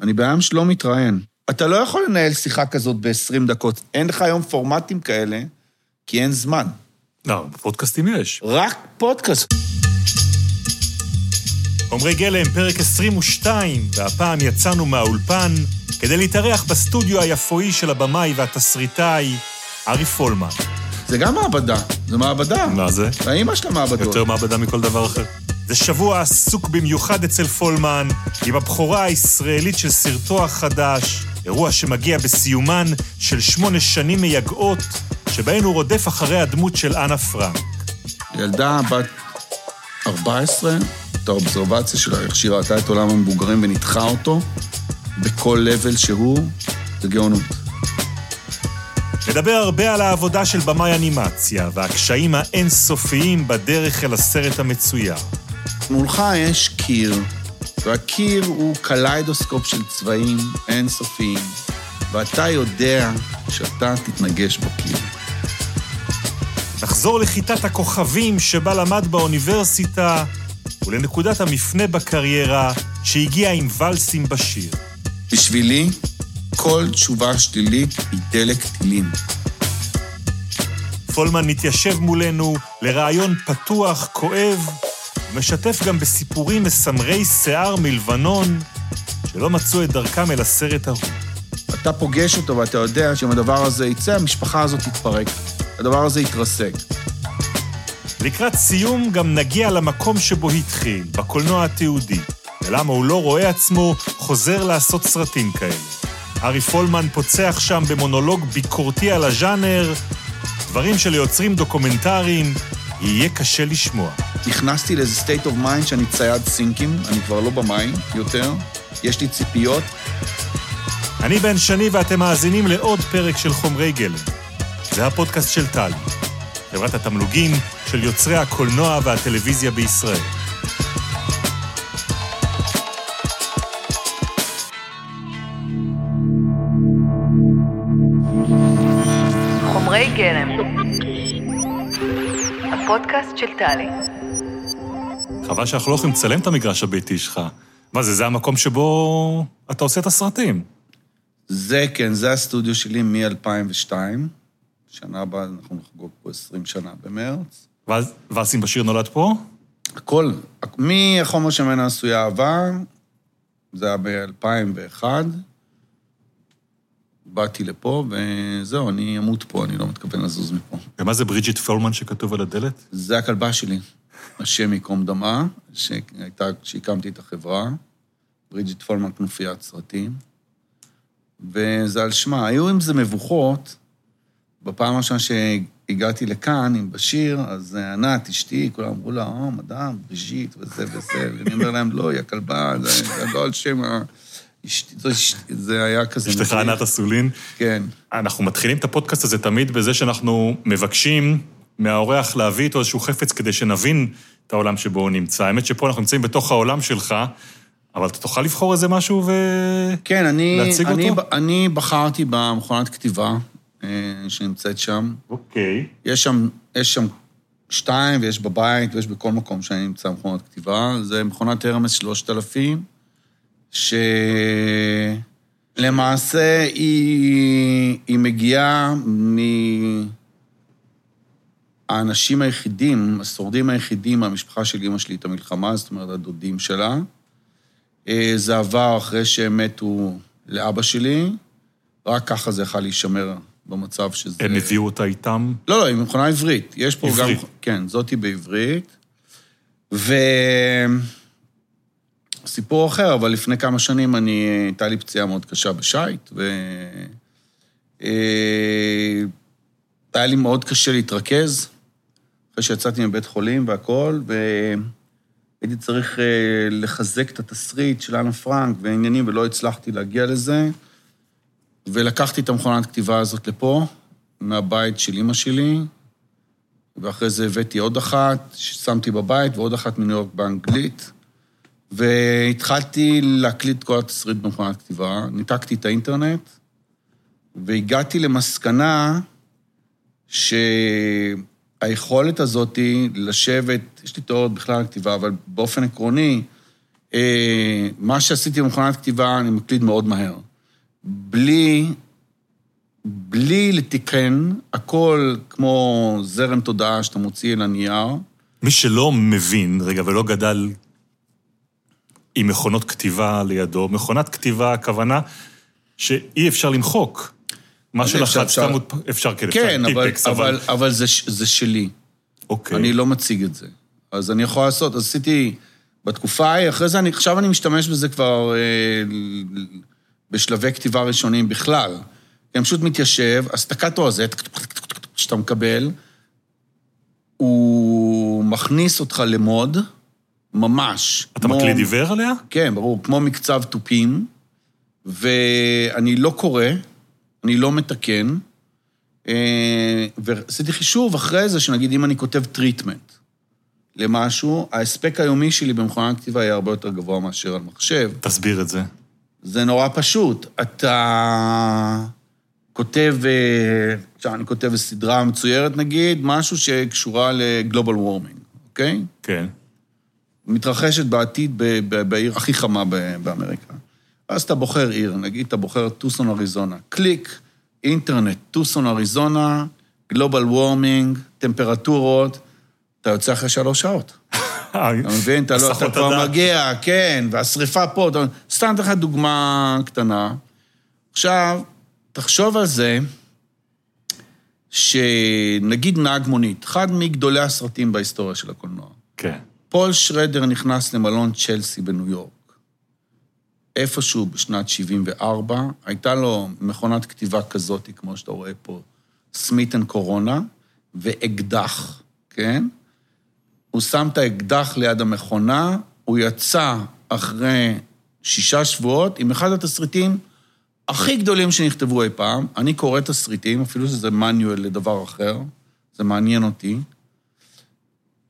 אני בן אדם שלא מתראיין. אתה לא יכול לנהל שיחה כזאת ב-20 דקות. אין לך היום פורמטים כאלה, כי אין זמן. לא, בפודקאסטים יש. רק פודקאסט. עמרי גלם, פרק 22, והפעם יצאנו מהאולפן כדי להתארח בסטודיו היפואי של הבמאי והתסריטאי, ארי פולמן. זה גם מעבדה, זה מעבדה. מה זה? האמא של המעבדות. יותר מעבדה מכל דבר אחר. זה שבוע עסוק במיוחד אצל פולמן, עם הבכורה הישראלית של סרטו החדש, אירוע שמגיע בסיומן של שמונה שנים מייגעות, שבהן הוא רודף אחרי הדמות של אנה פרנק. ילדה בת 14, את האובזרבציה שלה, איך שהיא ראתה את עולם המבוגרים וניתחה אותו, בכל לבל שהוא, זה גאונות. נדבר הרבה על העבודה של במאי אנימציה והקשיים האינסופיים בדרך אל הסרט המצויר. מולך יש קיר, והקיר הוא קליידוסקופ של צבעים אינסופיים, ואתה יודע שאתה תתנגש בקיר. נחזור לכיתת הכוכבים שבה למד באוניברסיטה, ולנקודת המפנה בקריירה שהגיעה עם ואלס עם באשיר. בשבילי, כל תשובה שלילית היא דלק טילים. פולמן מתיישב מולנו לרעיון פתוח, כואב, ומשתף גם בסיפורים מסמרי שיער מלבנון, שלא מצאו את דרכם אל הסרט ההוא. אתה פוגש אותו ואתה יודע שאם הדבר הזה יצא, המשפחה הזאת תתפרק. הדבר הזה יתרסק. לקראת סיום גם נגיע למקום שבו התחיל, בקולנוע התיעודי, ולמה הוא לא רואה עצמו חוזר לעשות סרטים כאלה. ארי פולמן פוצח שם במונולוג ביקורתי על הז'אנר, דברים שליוצרים דוקומנטריים יהיה קשה לשמוע. נכנסתי לאיזה state of mind שאני צייד סינקים, אני כבר לא במים יותר, יש לי ציפיות. אני בן שני ואתם מאזינים לעוד פרק של חומרי גלם. זה הפודקאסט של טל, חברת התמלוגים של יוצרי הקולנוע והטלוויזיה בישראל. חומרי גלם. הפודקאסט של טלי. חבל שאנחנו לא יכולים לצלם את המגרש הביתי שלך. מה זה, זה המקום שבו אתה עושה את הסרטים. זה, כן, זה הסטודיו שלי מ-2002. שנה הבאה אנחנו נחגוג פה 20 שנה במרץ. ואז ואסים בשיר נולד פה? הכל, מהחומר שממנו עשויה אהבה, זה היה ב-2001. באתי לפה, וזהו, אני אמות פה, אני לא מתכוון לזוז מפה. ומה זה ברידג'יט פולמן שכתוב על הדלת? זה הכלבה שלי, השם ייקום דמה, שהייתה כשהקמתי את החברה, ברידג'יט פולמן כנופיית סרטים, וזה על שמה. היו עם זה מבוכות, בפעם הראשונה שהגעתי לקאן עם באשיר, אז ענת, אשתי, כולם אמרו לה, או, madame, בריז'יט וזה וזה, ואני אומר להם, לא, היא הכלבה, זה לא על שם ה... זה, היה כזה... אשתך ענת אסולין. כן. אנחנו מתחילים את הפודקאסט הזה תמיד בזה שאנחנו מבקשים מהאורח להביא איתו איזשהו חפץ כדי שנבין את העולם שבו הוא נמצא. האמת שפה אנחנו נמצאים בתוך העולם שלך, אבל אתה תוכל לבחור איזה משהו ולהציג כן, אני, אני, אותו? אני בחרתי במכונת כתיבה אה, שנמצאת שם. אוקיי. יש שם, יש שם שתיים, ויש בבית, ויש בכל מקום שאני נמצא מכונת כתיבה. זה מכונת הרמס 3000, שלמעשה היא, היא מגיעה מהאנשים היחידים, השורדים היחידים מהמשפחה של אימא שלי את המלחמה, זאת אומרת, הדודים שלה. אה, זה עבר אחרי שהם מתו לאבא שלי, רק ככה זה יכול להישמר במצב שזה... הם הביאו אותה איתם? לא, לא, היא מכונה עברית. יש פה עברית. גם... כן, זאתי בעברית. ו... סיפור אחר, אבל לפני כמה שנים אני... הייתה לי פציעה מאוד קשה בשייט, ו... אה, היה לי מאוד קשה להתרכז, אחרי שיצאתי מבית חולים והכול, והייתי צריך אה, לחזק את התסריט של אנה פרנק ועניינים, ולא הצלחתי להגיע לזה. ולקחתי את המכונת כתיבה הזאת לפה, מהבית של אימא שלי, ואחרי זה הבאתי עוד אחת, ששמתי בבית, ועוד אחת מניו יורק באנגלית, והתחלתי להקליט כל התסריט במכונת כתיבה, ניתקתי את האינטרנט, והגעתי למסקנה שהיכולת הזאת לשבת, יש לי תיאוריות בכלל על כתיבה, אבל באופן עקרוני, אה, מה שעשיתי במכונת כתיבה, אני מקליד מאוד מהר. בלי, בלי לתיקן, הכל כמו זרם תודעה שאתה מוציא אל הנייר. מי שלא מבין, רגע, ולא גדל עם מכונות כתיבה לידו, מכונת כתיבה, הכוונה שאי אפשר למחוק. מה זה? שלחצת, אפשר- מוד- אפשר, כן, כן, אפשר אבל, טיפקס, אבל, אבל זה, ש- זה שלי. אוקיי. אני לא מציג את זה. אז אני יכול לעשות, אז עשיתי בתקופה ההיא, אחרי זה אני, עכשיו אני משתמש בזה כבר אה, בשלבי כתיבה ראשונים בכלל. אני פשוט מתיישב, הסטקטו הזה, שאתה מקבל, הוא מכניס אותך למוד, ממש. אתה מקליד עיוור עליה? כן, ברור, כמו מקצב תופים, ואני לא קורא, אני לא מתקן, אה, ועשיתי חישוב אחרי זה, שנגיד אם אני כותב treatment למשהו, ההספק היומי שלי במכונת כתיבה יהיה הרבה יותר גבוה מאשר על מחשב. תסביר את זה. זה נורא פשוט. אתה כותב, אה, עכשיו אני כותב סדרה מצוירת נגיד, משהו שקשורה ל global warming, אוקיי? כן. מתרחשת בעתיד ב- ב- בעיר הכי חמה ב- באמריקה. אז אתה בוחר עיר, נגיד אתה בוחר טוסון אריזונה. קליק, אינטרנט, טוסון אריזונה, global warming, טמפרטורות, אתה יוצא אחרי שלוש שעות. אתה מבין? אתה, לא, אתה כבר. מגיע, כן, והשריפה פה, אתה... סתם אתן לך דוגמה קטנה. עכשיו, תחשוב על זה שנגיד נהג מונית, אחד מגדולי הסרטים בהיסטוריה של הקולנוע. כן. פול שרדר נכנס למלון צ'לסי בניו יורק. איפשהו בשנת 74, הייתה לו מכונת כתיבה כזאת, כמו שאתה רואה פה, Smith and Corona, ואקדח, כן? הוא שם את האקדח ליד המכונה, הוא יצא אחרי שישה שבועות עם אחד התסריטים הכי גדולים שנכתבו אי פעם. אני קורא תסריטים, אפילו שזה מניואל לדבר אחר, זה מעניין אותי.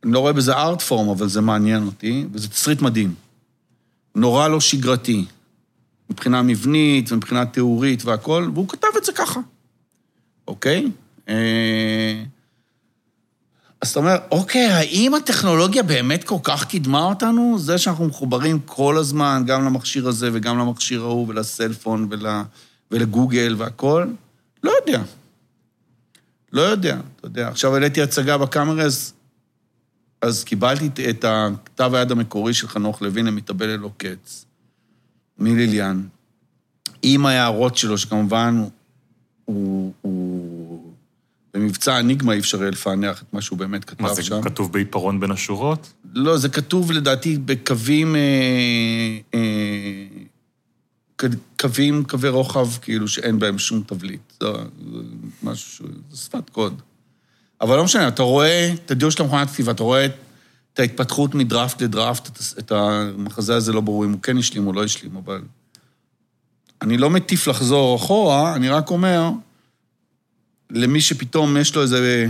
אני לא רואה בזה ארט פורם, אבל זה מעניין אותי, וזה תסריט מדהים. נורא לא שגרתי, מבחינה מבנית ומבחינה תיאורית והכול, והוא כתב את זה ככה, אוקיי? אה, אז אתה אומר, אוקיי, האם הטכנולוגיה באמת כל כך קידמה אותנו? זה שאנחנו מחוברים כל הזמן, גם למכשיר הזה וגם למכשיר ההוא ולסלפון ול, ולגוגל והכול? לא יודע. לא יודע, אתה יודע. עכשיו העליתי הצגה בקאמרז, אז קיבלתי את- הכתב היד המקורי של חנוך לוין, המתאבל ללא קץ, מליליאן, עם ההערות שלו, שכמובן הוא... הוא במבצע אניגמה אי אפשר יהיה לפענח את מה שהוא באמת כתב מה זה, שם. כתוב בעיפרון בין השורות? לא, זה כתוב לדעתי בקווים... אה, אה, קווים, קווי רוחב, כאילו שאין בהם שום תבליט. זה, זה משהו, זה שפת קוד. אבל לא משנה, אתה רואה את הדיון של המכונת כתיבה, אתה רואה את, ההתפתחות מדראפט לדראפט, את, את המחזה הזה לא ברור אם הוא כן השלים או לא השלים, אבל... אני לא מטיף לחזור אחורה, אני רק אומר, למי שפתאום יש לו איזה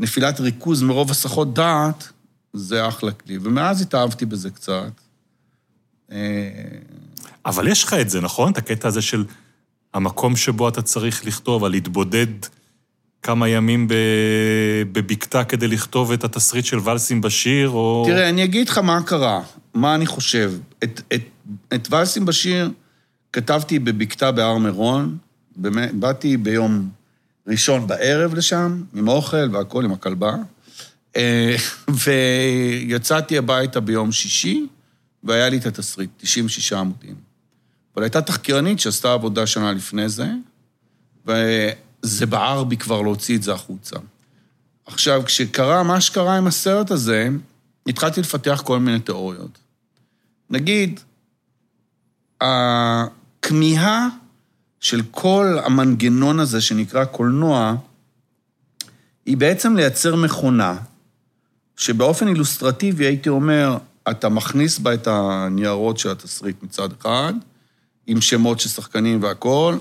נפילת ריכוז מרוב הסחות דעת, זה אחלה כלי. ומאז התאהבתי בזה קצת. אה, אבל יש לך את זה, נכון? את הקטע הזה של המקום שבו אתה צריך לכתוב, על להתבודד כמה ימים. בבקתה כדי לכתוב את התסריט של ולסים בשיר, או... תראה, אני אגיד לך מה קרה, מה אני חושב. את, את, את ולסים בשיר כתבתי בבקתה בהר מירון, באתי ביום ראשון בערב לשם, עם אוכל והכול, עם הכלבה, אה, ויצאתי הביתה ביום שישי, והיה לי את התסריט, 96 עמודים. אבל הייתה תחקירנית שעשתה עבודה שנה לפני זה, וזה בער בי כבר להוציא את זה החוצה. עכשיו, כשקרה מה שקרה עם הסרט הזה, התחלתי לפתח כל מיני תיאוריות. נגיד, הכמיהה של כל המנגנון הזה שנקרא קולנוע, היא בעצם לייצר מכונה, שבאופן אילוסטרטיבי הייתי אומר, אתה מכניס בה את הניירות של התסריט מצד אחד, עם שמות של שחקנים והכול,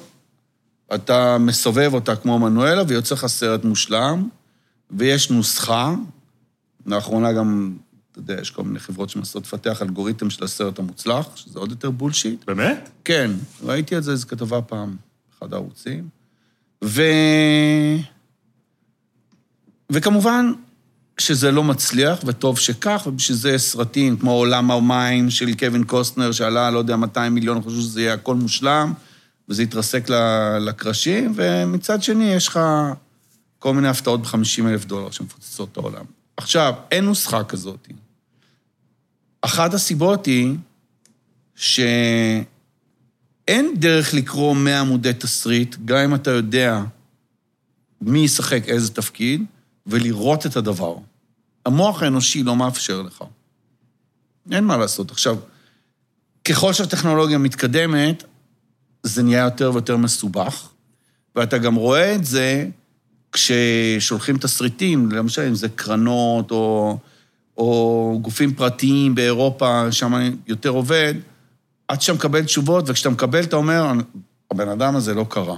אתה מסובב אותה כמו מנואלה ויוצא לך סרט מושלם, ויש נוסחה, לאחרונה גם, אתה יודע, יש כל מיני חברות שמנסות לפתח אלגוריתם של הסרט המוצלח, שזה עוד יותר בולשיט. באמת? כן, ראיתי את זה, איזו כתבה פעם, באחד הערוצים. ו... וכמובן, שזה לא מצליח, וטוב שכך, ובשביל זה יש סרטים כמו עולם המים של קווין קוסטנר, שעלה, לא יודע, 200 מיליון, חושב שזה יהיה הכל מושלם, וזה יתרסק ל- לקרשים, ומצד שני יש לך כל מיני הפתעות ב-50 אלף דולר שמפוצצות את העולם. עכשיו, אין נוסחה כזאת. אחת הסיבות היא שאין דרך לקרוא 100 עמודי תסריט, גם אם אתה יודע מי ישחק איזה תפקיד, ולראות את הדבר. המוח האנושי לא מאפשר לך. אין מה לעשות. עכשיו, ככל שהטכנולוגיה מתקדמת, זה נהיה יותר ויותר מסובך, ואתה גם רואה את זה כששולחים תסריטים, למשל אם זה קרנות או, או גופים פרטיים באירופה, שם יותר עובד, עד שאתה מקבל תשובות, וכשאתה מקבל, אתה אומר, הבן אדם הזה לא קרא.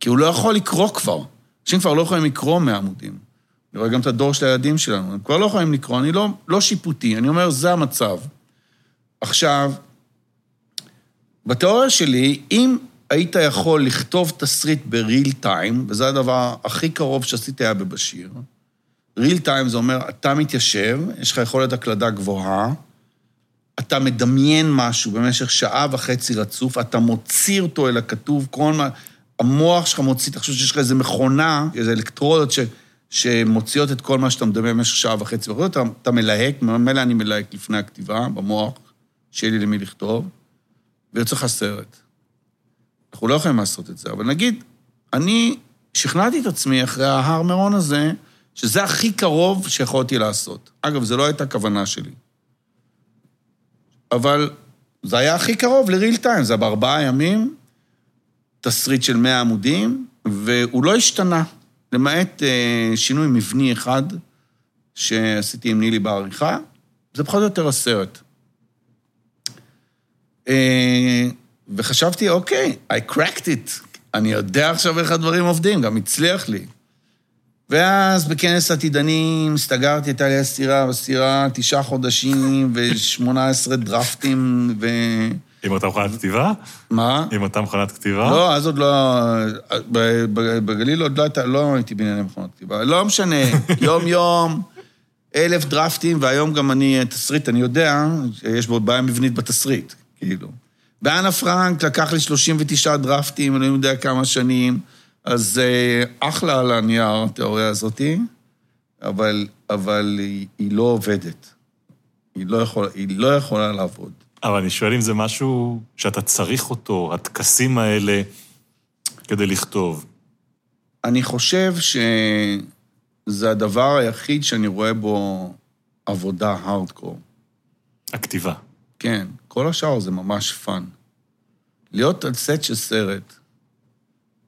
כי הוא לא יכול לקרוא כבר. אנשים כבר לא יכולים לקרוא מעמודים. אני רואה גם את הדור של הילדים שלנו, הם כבר לא יכולים לקרוא, אני לא, לא שיפוטי, אני אומר, זה המצב. עכשיו, בתיאוריה שלי, אם היית יכול לכתוב תסריט בריל טיים, וזה הדבר הכי קרוב שעשיתי היה בבשיר, ריל טיים זה אומר, אתה מתיישב, יש לך יכולת הקלדה גבוהה, אתה מדמיין משהו במשך שעה וחצי רצוף, אתה מוציא אותו אל הכתוב, כל מה... המוח שלך מוציא, חושב שיש לך איזו מכונה, איזה אלקטרודות ש, שמוציאות את כל מה שאתה מדמיין במשך שעה וחצי אתה, אתה מלהק, ממילא אני מלהק לפני הכתיבה, במוח, שיהיה לי למי לכתוב, ויוצא לך סרט. אנחנו לא יכולים לעשות את זה, אבל נגיד, אני שכנעתי את עצמי אחרי ההר מירון הזה, שזה הכי קרוב שיכולתי לעשות. אגב, זו לא הייתה הכוונה שלי. אבל זה היה הכי קרוב לריל טיים, זה היה בארבעה ימים, תסריט של 100 עמודים, והוא לא השתנה, למעט אה, שינוי מבני אחד שעשיתי עם נילי בעריכה, זה פחות או יותר הסרט. אה, וחשבתי, אוקיי, I cracked it, אני יודע עכשיו איך הדברים עובדים, גם הצליח לי. ואז בכנס עתידנים הסתגרתי, הייתה לי הסתירה בסתירה תשעה חודשים ו-18 דרפטים ו... עם אותה מכונת כתיבה? מה? עם אותה מכונת כתיבה? לא, אז עוד לא... בגליל עוד לא הייתה, לא הייתי בענייני מכונות כתיבה. לא משנה, יום-יום, אלף דרפטים, והיום גם אני, תסריט, אני יודע, יש בו בעיה מבנית בתסריט, כאילו. באנה פרנק לקח לי 39 דרפטים, אני לא יודע כמה שנים, אז אה, אחלה על הנייר, התיאוריה הזאתי, אבל, אבל היא, היא לא עובדת. היא לא, יכול, היא לא יכולה לעבוד. אבל אני שואל אם זה משהו שאתה צריך אותו, הטקסים האלה, כדי לכתוב. אני חושב שזה הדבר היחיד שאני רואה בו עבודה הארדקור. הכתיבה. כן, כל השאר זה ממש fun. להיות על סט של סרט,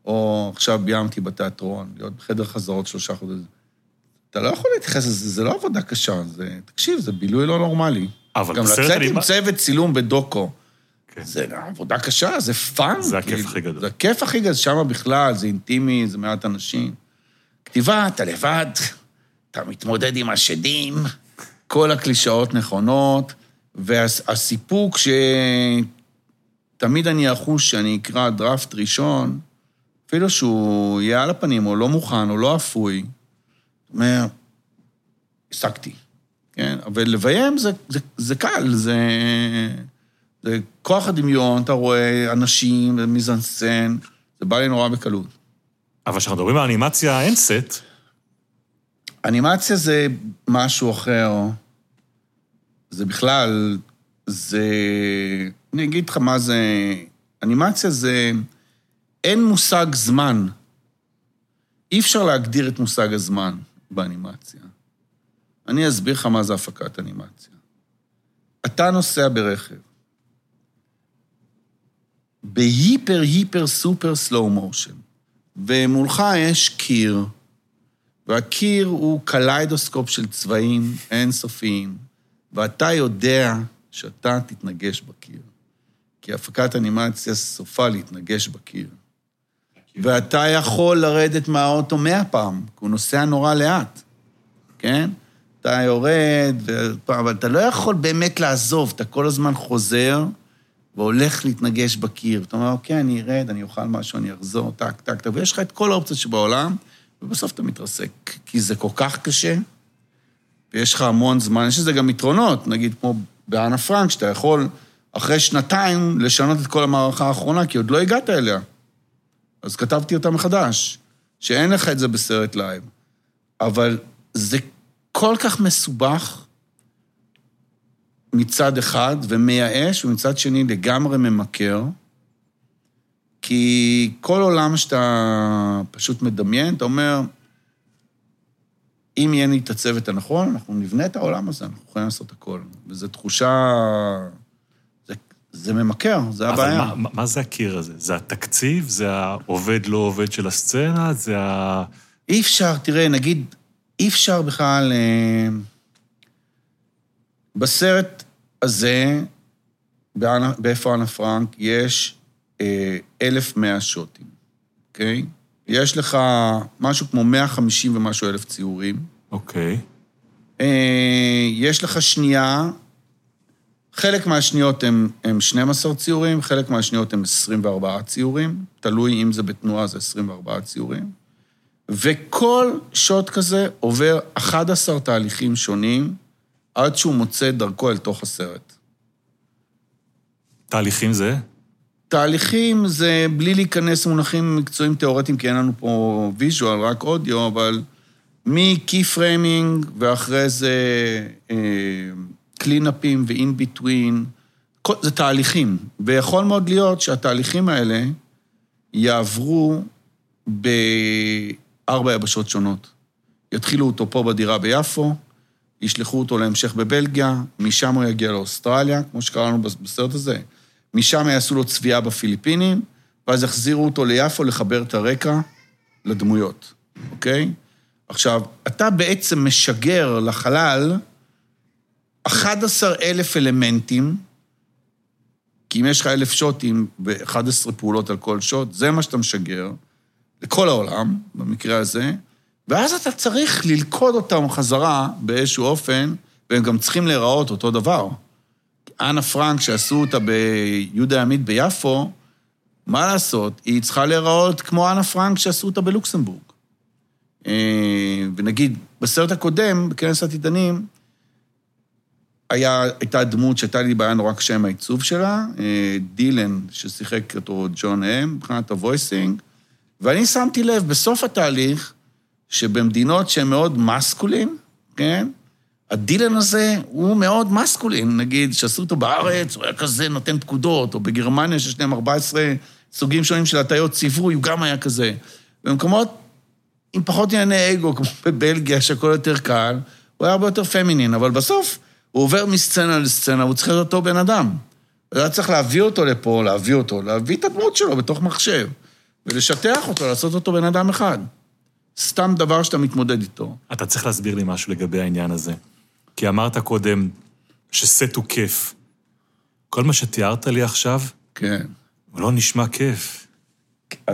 או עכשיו ביימתי בתיאטרון, להיות בחדר חזרות שלושה חודשים, אתה לא יכול להתייחס לזה, זה לא עבודה קשה, זה, תקשיב, זה בילוי לא נורמלי. אבל גם בסרט לצאת אני- עם צוות צילום בדוקו, כן. זה עבודה קשה, זה fun. זה הכיף כאילו. הכי גדול. זה הכיף הכי גדול, שם בכלל, זה אינטימי, זה מעט אנשים. כתיבה, אתה לבד, אתה מתמודד עם השדים, כל הקלישאות נכונות, והסיפוק שתמיד אני אחוש שאני אקרא דראפט ראשון, אפילו שהוא יהיה על הפנים, או לא מוכן, או לא אפוי, אומר, השגתי, כן? אבל לביים זה, זה, זה קל, זה, זה כוח הדמיון, אתה רואה אנשים, מיזנסצן, זה בא לי נורא בקלות. אבל כשאנחנו מדברים על אנימציה, אין סט. אנימציה זה משהו אחר. זה בכלל, זה... אני אגיד לך מה זה... אנימציה זה... אין מושג זמן. אי אפשר להגדיר את מושג הזמן באנימציה. אני אסביר לך מה זה הפקת אנימציה. אתה נוסע ברכב. ב hyper, hyper, super slow motion, ומולך יש קיר, והקיר הוא קליידוסקופ של צבעים אינסופיים, ואתה יודע שאתה תתנגש בקיר. כי הפקת אנימציה סופה להתנגש בקיר. ואתה יכול לרדת מהאוטו מאה פעם, כי הוא נוסע נורא לאט, כן? אתה יורד, ו- אבל אתה לא יכול באמת לעזוב, אתה כל הזמן חוזר והולך להתנגש בקיר. אתה אומר, אוקיי, אני ארד, אני אוכל משהו, אני אחזור, טק, טק, טק, ויש לך את כל האופציות שבעולם, ובסוף אתה מתרסק, כי זה כל כך קשה, ויש לך המון זמן, יש לזה גם יתרונות, נגיד כמו באנה פרנק, שאתה יכול אחרי שנתיים לשנות את כל המערכה האחרונה, כי עוד לא הגעת אליה. אז כתבתי אותה מחדש, שאין לך את זה בסרט live. אבל זה כל כך מסובך מצד אחד ומייאש, ומצד שני לגמרי ממכר, כי כל עולם שאתה פשוט מדמיין, אתה אומר, אם יהיה לי את הצוות הנכון, אנחנו נבנה את העולם הזה, אנחנו יכולים לעשות הכל. וזו תחושה... זה, זה ממכר, זה הבעיה. אבל מה, מה זה הקיר הזה? זה התקציב? זה העובד לא עובד של הסצנה? זה ה... אי אפשר, תראה, נגיד, אי אפשר בכלל... אה, בסרט הזה, באנה- באיפה אנה פרנק, יש אה, 1,100 שוטים, אוקיי? יש לך משהו כמו 150 ומשהו אלף ציורים. אוקיי. אה, יש לך שנייה, חלק מהשניות הם, הם 12 ציורים, חלק מהשניות הם 24 ציורים, תלוי אם זה בתנועה, זה 24 ציורים. וכל שוט כזה עובר 11 תהליכים שונים עד שהוא מוצא את דרכו אל תוך הסרט. תהליכים זה? תהליכים זה בלי להיכנס למונחים מקצועיים תיאורטיים, כי אין לנו פה visual, רק אודיו, אבל מ key framing, ואחרי זה cleanup ים ו in between, זה תהליכים. ויכול מאוד להיות שהתהליכים האלה יעברו בארבע יבשות שונות. יתחילו אותו פה בדירה ביפו, ישלחו אותו להמשך בבלגיה, משם הוא יגיע לאוסטרליה, כמו שקראנו בסרט הזה. משם יעשו לו צביעה בפיליפינים, ואז יחזירו אותו ליפו לחבר את הרקע לדמויות, אוקיי? עכשיו, אתה בעצם משגר לחלל 11 אלף אלמנטים, כי אם יש לך אלף שוטים ו-11 פעולות על כל שוט, זה מה שאתה משגר לכל העולם, במקרה הזה, ואז אתה צריך ללכוד אותם חזרה באיזשהו אופן, והם גם צריכים להיראות אותו דבר. אנה פרנק, שעשו אותה ביהודה הימית ביפו, מה לעשות, היא צריכה להיראות כמו אנה פרנק שעשו אותה בלוקסמבורג. אה, ונגיד, בסרט הקודם, בכנס עתידנים, היה, הייתה דמות שהייתה לי בעיה נורא קשה עם העיצוב שלה, אה, דילן, ששיחק אותו ג'ון האם, מבחינת ה voicing, ואני שמתי לב בסוף התהליך, שבמדינות שהן מאוד מסקולין, כן? הדילן הזה הוא מאוד מסקולין, נגיד, שעשו אותו בארץ, הוא היה כזה נותן פקודות, או בגרמניה שיש להם 14 סוגים שונים של הטיות ציווי, הוא גם היה כזה. במקומות עם פחות ענייני אגו, כמו בבלגיה, שהכל יותר קל, הוא היה הרבה יותר פמינין, אבל בסוף הוא עובר מסצנה לסצנה, הוא צריך להיות אותו בן אדם. היה צריך להביא אותו לפה, להביא אותו, להביא את הדמות שלו בתוך מחשב, ולשטח אותו, לעשות אותו בן אדם אחד. סתם דבר שאתה מתמודד איתו. אתה צריך להסביר לי משהו לגבי העניין הזה. כי אמרת קודם שסט הוא כיף. כל מה שתיארת לי עכשיו, כן. לא נשמע כיף.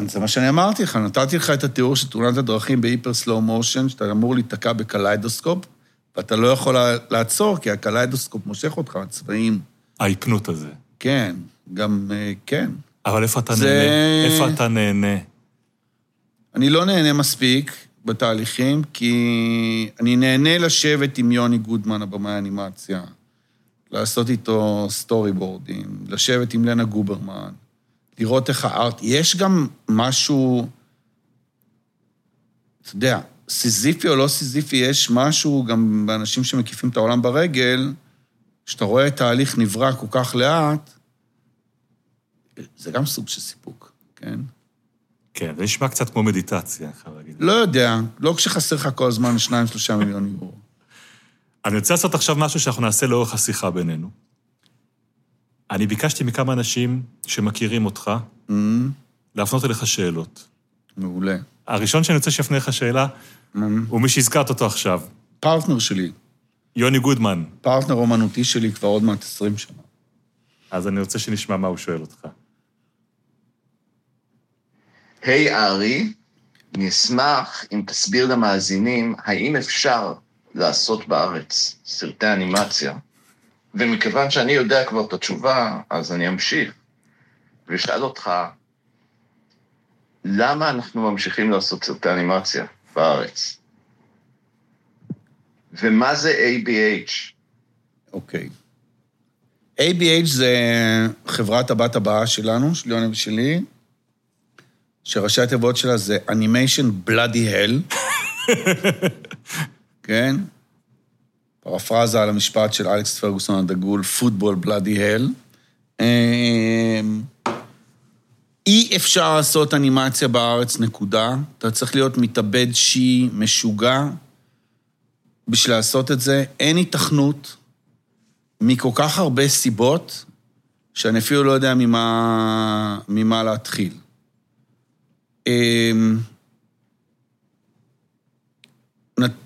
זה מה שאני אמרתי לך, נתתי לך את התיאור של תאונת הדרכים ב hyper slow motion, שאתה אמור להיתקע בקליידוסקופ, ואתה לא יכול לעצור, כי הקליידוסקופ מושך אותך, הצבעים. ההיפנוט הזה. כן, גם, אה, כן. אבל איפה אתה זה- נהנה? איפה אתה נהנה? אני לא נהנה מספיק בתהליכים, כי אני נהנה לשבת עם יוני גודמן, הבמאי האנימציה, לעשות איתו storyboard ים, לשבת עם לנה גוברמן, לראות איך ה art... יש גם משהו, אתה יודע, סיזיפי או לא סיזיפי, יש משהו גם באנשים שמקיפים את העולם ברגל, שאתה רואה את ההליך נברא כל כך לאט, זה גם סוג של סיפוק, כן? כן, זה נשמע קצת כמו מדיטציה, אני חייב להגיד. לא יודע, לא כשחסר לך כל הזמן שניים, שלושה מיליון יורו. אני רוצה לעשות עכשיו משהו שאנחנו נעשה לאורך השיחה בינינו. אני ביקשתי מכמה אנשים שמכירים אותך אממ, להפנות אליך שאלות. מעולה. הראשון שאני רוצה שיפנה לך שאלה אממ, הוא מי שהזכרת אותו עכשיו, פרטנר שלי, יוני גודמן. פרטנר אומנותי שלי כבר עוד מעט 20 שנה. אז אני רוצה שנשמע מה הוא שואל אותך. היי ארי, אני אשמח אם תסביר למאזינים האם אפשר לעשות בארץ סרטי אנימציה. ומכיוון שאני יודע כבר את התשובה, אז אני אמשיך ואשאל אותך, למה אנחנו ממשיכים לעשות סרטי אנימציה בארץ? ומה זה ABH? אוקיי. ABH זה חברת הבת הבאה שלנו, של יוני ושלי, שראשי התיבות שלה זה Animation Bloody Hell. כן? פרפרזה על המשפט של אלכס פרגוסון הדגול, פוטבול בלאדי הל. אי אפשר לעשות אנימציה בארץ, נקודה. אתה צריך להיות מתאבד שיעי, משוגע, בשביל לעשות את זה. אין היתכנות מכל כך הרבה סיבות, שאני אפילו לא יודע ממה, ממה להתחיל. אמ,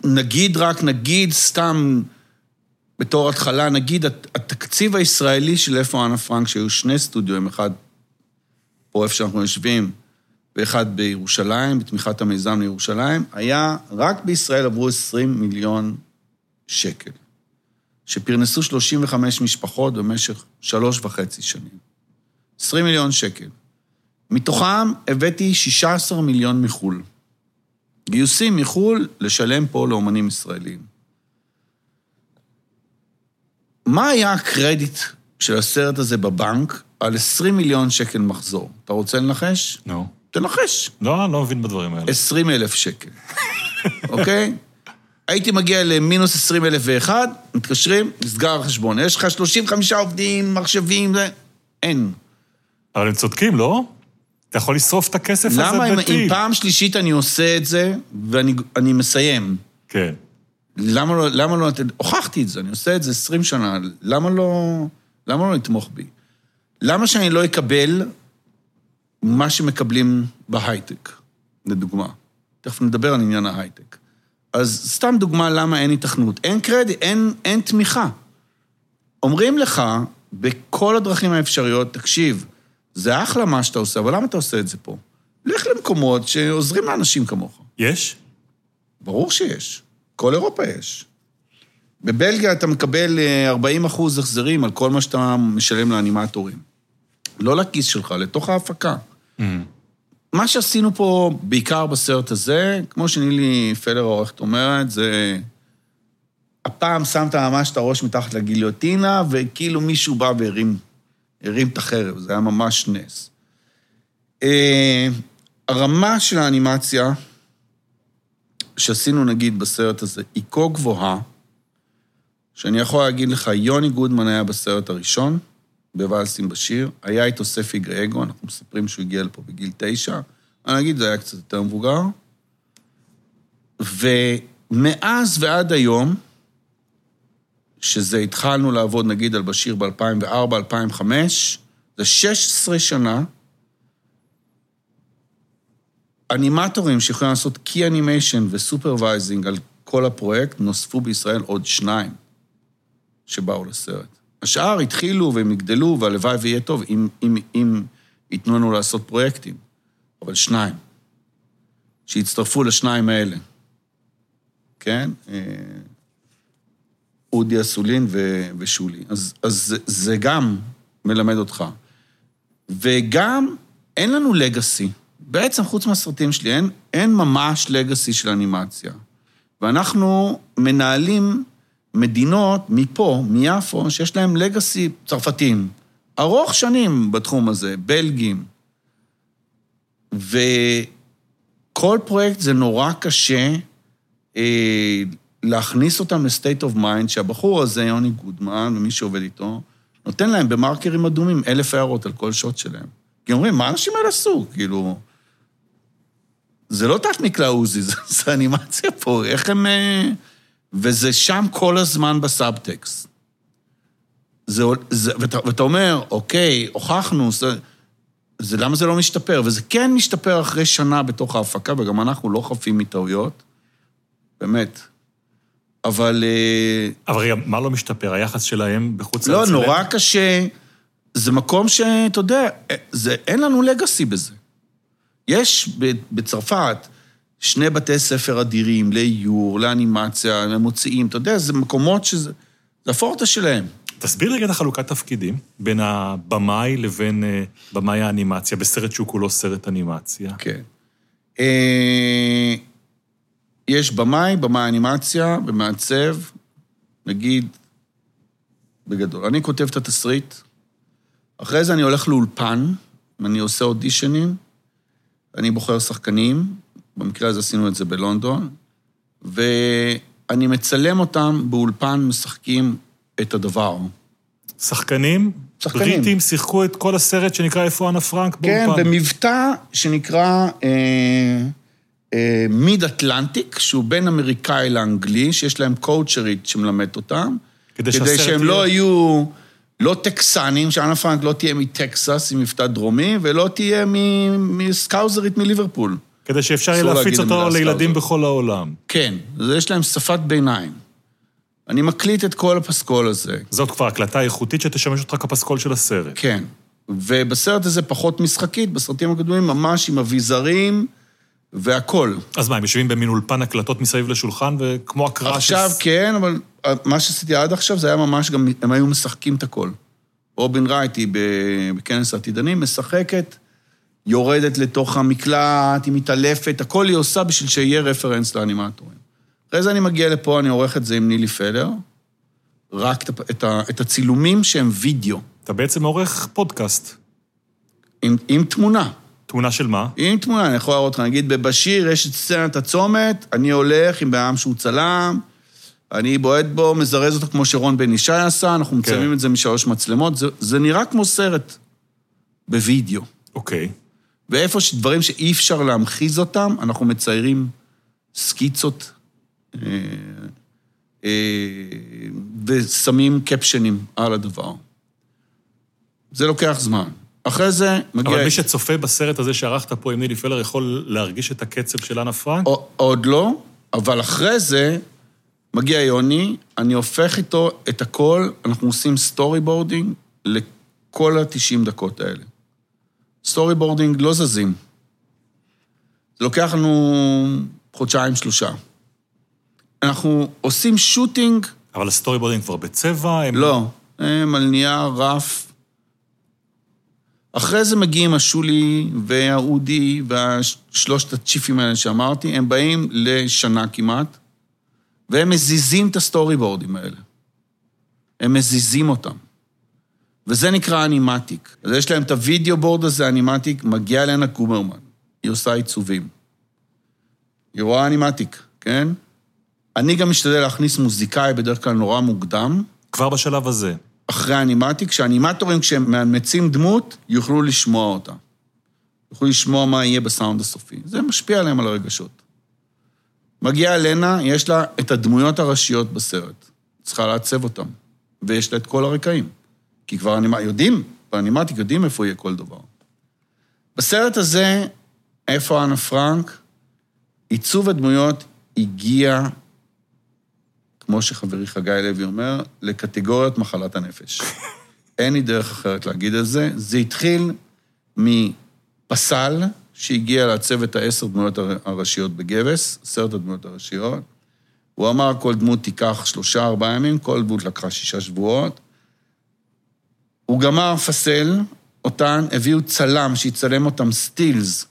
נגיד רק, נגיד סתם בתור התחלה, נגיד הת- התקציב הישראלי של איפה אנה פרנק, שהיו שני סטודיואים, אחד פה איפה שאנחנו יושבים, ואחד בירושלים, בתמיכת המיזם לירושלים, היה, רק בישראל עברו 20 מיליון שקל, שפרנסו 35 משפחות במשך שלוש וחצי שנים. 20 מיליון שקל. מתוכם הבאתי 16 מיליון מחו"ל. גיוסים מחו"ל לשלם פה לאומנים ישראלים. מה היה הקרדיט של הסרט הזה בבנק על 20 מיליון שקל מחזור? אתה רוצה לנחש? נו. תנחש. לא, אני לא מבין בדברים האלה. 20 אלף שקל, אוקיי? הייתי מגיע למינוס 20 אלף ואחד, מתקשרים, נסגר החשבון. יש לך 35 עובדים, מחשבים, זה... אין. אבל הם צודקים, לא? אתה יכול לשרוף את הכסף הזה למה אם, אם בטיל. פעם שלישית אני עושה את זה, ואני אני מסיים, כן. למה לא, למה לא, הוכחתי את זה, אני עושה את זה 20 שנה, למה לא, למה לא לתמוך בי? למה שאני לא אקבל מה שמקבלים בהייטק, לדוגמה? תכף נדבר על עניין ההייטק. אז סתם דוגמה למה אין היתכנות. אין קרדיט, אין, אין תמיכה. אומרים לך, בכל הדרכים האפשריות, תקשיב, זה אחלה מה שאתה עושה, אבל למה אתה עושה את זה פה? לך למקומות שעוזרים לאנשים כמוך. יש? ברור שיש. כל אירופה יש. בבלגיה אתה מקבל אה, 40 אחוז החזרים על כל מה שאתה משלם לאנימטורים. לא לכיס שלך, לתוך ההפקה. Mm. מה שעשינו פה, בעיקר בסרט הזה, כמו שנילי פלר העורכת אומרת, זה... הפעם שמת ממש את הראש מתחת לגיליוטינה, וכאילו מישהו בא והרים הרים את החרב, זה היה ממש נס. אה, הרמה של האנימציה שעשינו נגיד בסרט הזה היא כה גבוהה, שאני יכול להגיד לך, יוני גודמן היה בסרט הראשון, בוואלסים בשיר, היה איתו ספי גרייגו, אנחנו מספרים שהוא הגיע לפה בגיל תשע, אני אגיד, זה היה קצת יותר מבוגר. ומאז ועד היום, שזה התחלנו לעבוד נגיד על באשיר ב-2004, 2005, זה 16 שנה, אנימטורים שיכולים לעשות key animation ו supervising על כל הפרויקט, נוספו בישראל עוד שניים שבאו לסרט. השאר התחילו והם יגדלו, והלוואי ויהיה טוב אם, אם, אם ייתנו לנו לעשות פרויקטים. אבל שניים. שיצטרפו לשניים האלה. כן? אודי אסולין ו- ושולי. אז, אז זה, זה גם מלמד אותך. וגם אין לנו לגאסי. בעצם, חוץ מהסרטים שלי, אין, אין ממש לגאסי של אנימציה. ואנחנו מנהלים מדינות מפה, מיפו, שיש להם לגאסי צרפתים. ארוך שנים בתחום הזה, בלגים. וכל פרויקט זה נורא קשה אה, להכניס אותם ל-state of mind, שהבחור הזה, יוני גודמן, ומי שעובד איתו, נותן להם במרקרים אדומים אלף הערות על כל שוט שלהם. כי אומרים, מה האנשים האלה עשו? כאילו... זה לא תת מקלע עוזי, זה, זה אנימציה פה, איך הם... אה, וזה שם כל הזמן בסאבטקסט. זה, זה, ואתה, ואתה אומר, אוקיי, הוכחנו, זה, זה, למה זה לא משתפר? וזה כן משתפר אחרי שנה בתוך ההפקה, וגם אנחנו לא חפים מטעויות, באמת. אבל... אה, אבל רגע, מה לא משתפר? היחס שלהם בחוץ לא, לארץ נורא? קשה. זה מקום שאתה יודע, זה, אין לנו לגאסי בזה. יש בצרפת שני בתי ספר אדירים לאיור, לאנימציה, למוציאים, אתה יודע, זה מקומות שזה... זה הפורטה שלהם. תסביר רגע את החלוקת תפקידים בין הבמאי לבין אה, במאי האנימציה, בסרט שהוא כולו סרט אנימציה. כן. אה, יש במאי, במאי אנימציה ומעצב, נגיד, בגדול. אני כותב את התסריט, אחרי זה אני הולך לאולפן, אני עושה אודישנים, אני בוחר שחקנים, במקרה הזה עשינו את זה בלונדון, ואני מצלם אותם באולפן, משחקים את הדבר. שחקנים, שחקנים. בריטים שיחקו את כל הסרט שנקרא איפה אנה פרנק כן, באולפן. במבטא שנקרא אה, מיד אטלנטיק, שהוא בין אמריקאי לאנגלי, שיש להם קואוצ'רית שמלמדת אותם. כדי כדי שהם לא יהיו, לא טקסנים, שאנה פרנק לא תהיה מטקסס עם מבטא דרומי, ולא תהיה מסקאוזרית מליברפול. כדי שאפשר יהיה להפיץ אותו לילדים. בכל העולם. כן, אז יש להם שפת ביניים. אני מקליט את כל הפסקול הזה. זאת כבר הקלטה איכותית שתשמש אותך כפסקול של הסרט. כן. ובסרט הזה פחות משחקית, בסרטים הקודמים ממש עם אביזרים והכול. אז מה, הם יושבים במין אולפן הקלטות מסביב לשולחן, וכמו הקראה עכשיו כן, אבל מה שעשיתי עד עכשיו זה היה ממש גם, הם היו משחקים את הכל. רובין רייט היא בכנס העתידנים, משחקת, יורדת לתוך המקלט, היא מתעלפת, הכל היא עושה בשביל שיהיה רפרנס לאנימטורים. אחרי זה אני מגיע לפה, אני עורך את זה עם נילי פלר, רק את, ה- את הצילומים שהם וידאו, אתה בעצם עורך פודקאסט. עם, עם תמונה. תמונה של מה? עם תמונה, אני יכול להראות לך, נגיד בבשיר יש את סצנת הצומת, אני הולך עם אדם שהוא צלם, אני בועט בו, מזרז אותו כמו שרון בן ישי עשה, אנחנו מצלמים את זה משלוש מצלמות, זה, זה נראה כמו סרט בווידאו. אוקיי. ואיפה שדברים שאי אפשר להמחיז אותם, אנחנו מציירים סקיצות אה, אה, ושמים קפשנים על הדבר. זה לוקח זמן. אחרי זה מגיע... אבל מי שצופה בסרט הזה שערכת פה עם נילי פלר יכול להרגיש את הקצב של אנה פרנק? עוד לא, אבל אחרי זה מגיע יוני, אני הופך איתו את הכל, אנחנו עושים storyboarding לכל ה-90 דקות האלה. storyboarding לא זזים. זה לוקח לנו חודשיים, שלושה. אנחנו עושים shooting, אבל ה storyboarding כבר בצבע? הם... לא, הם על נייר rough. אחרי זה מגיעים השולי והאודי והשלושת הצ'יפים האלה שאמרתי, הם באים לשנה כמעט, והם מזיזים את הסטורי בורדים האלה. הם מזיזים אותם. וזה נקרא animatic. אז יש להם את ה video board הזה, animatic, מגיע לנה קומרמן. היא עושה עיצובים. היא רואה animatic, כן? אני גם משתדל להכניס מוזיקאי בדרך כלל נורא מוקדם, כבר בשלב הזה. אחרי ה animatic, כשהאנימטורים, כשהם מאמצים דמות, יוכלו לשמוע אותה. יוכלו לשמוע מה יהיה בסאונד הסופי. זה משפיע עליהם על הרגשות. מגיעה לנה, יש לה את הדמויות הראשיות בסרט. צריכה לעצב אותם. ויש לה את כל הרקעים. כי כבר אנימ... יודעים, באנימטיק יודעים איפה יהיה כל דבר. בסרט הזה, איפה אנה פרנק? עיצוב הדמויות הגיע כמו שחברי חגי לוי אומר, לקטגוריית מחלת הנפש. אין לי דרך אחרת להגיד את זה. זה התחיל מפסל שהגיע לעצב את העשר דמויות הר- הראשיות בגבס, עשרת הדמויות הראשיות. הוא אמר, כל דמות תיקח שלושה, ארבעה ימים, כל דמות לקחה שישה שבועות. הוא גמר פסל אותן, הביאו צלם שיצלם אותם סטילס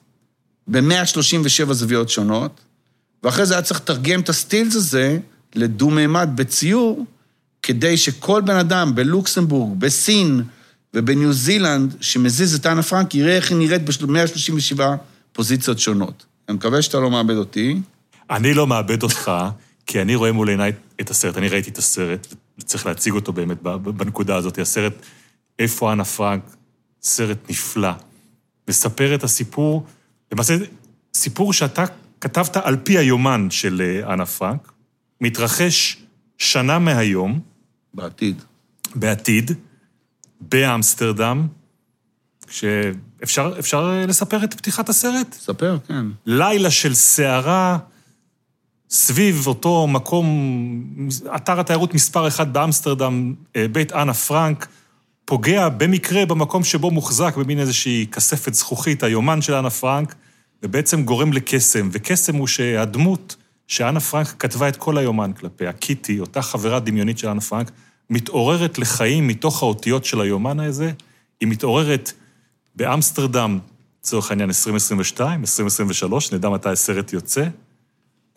ב-137 זוויות שונות, ואחרי זה היה צריך לתרגם את הסטילס הזה לדו-מימד בציור, כדי שכל בן אדם בלוקסמבורג, בסין ובניו זילנד, שמזיז את אנה פרנק, יראה איך היא נראית ב-137 פוזיציות שונות. אני מקווה שאתה לא מאבד אותי. אני לא מאבד אותך, כי אני רואה מול עיניי את הסרט. אני ראיתי את הסרט, וצריך להציג אותו באמת בנקודה הזאת. הסרט, איפה אנה פרנק, סרט נפלא. מספר את הסיפור, למעשה, סיפור שאתה כתבת על פי היומן של אה, אנה פרנק, מתרחש שנה מהיום, בעתיד. בעתיד, באמסטרדם, שאפשר אפשר אה, לספר את פתיחת הסרט? ספר, כן. לילה של סערה סביב אותו מקום, אתר התיירות מספר אחת באמסטרדם, אה, בית אנה פרנק, פוגע במקרה במקום שבו מוחזק במין איזושהי כספת זכוכית, היומן של אנה פרנק, ובעצם גורם לקסם. וקסם הוא שהדמות שאנה פרנק כתבה את כל היומן כלפיה, קיטי, אותה חברה דמיונית של אנה פרנק, מתעוררת לחיים מתוך האותיות של היומן הזה. היא מתעוררת באמסטרדם, לצורך העניין 2022, 2023, נדע מתי הסרט יוצא,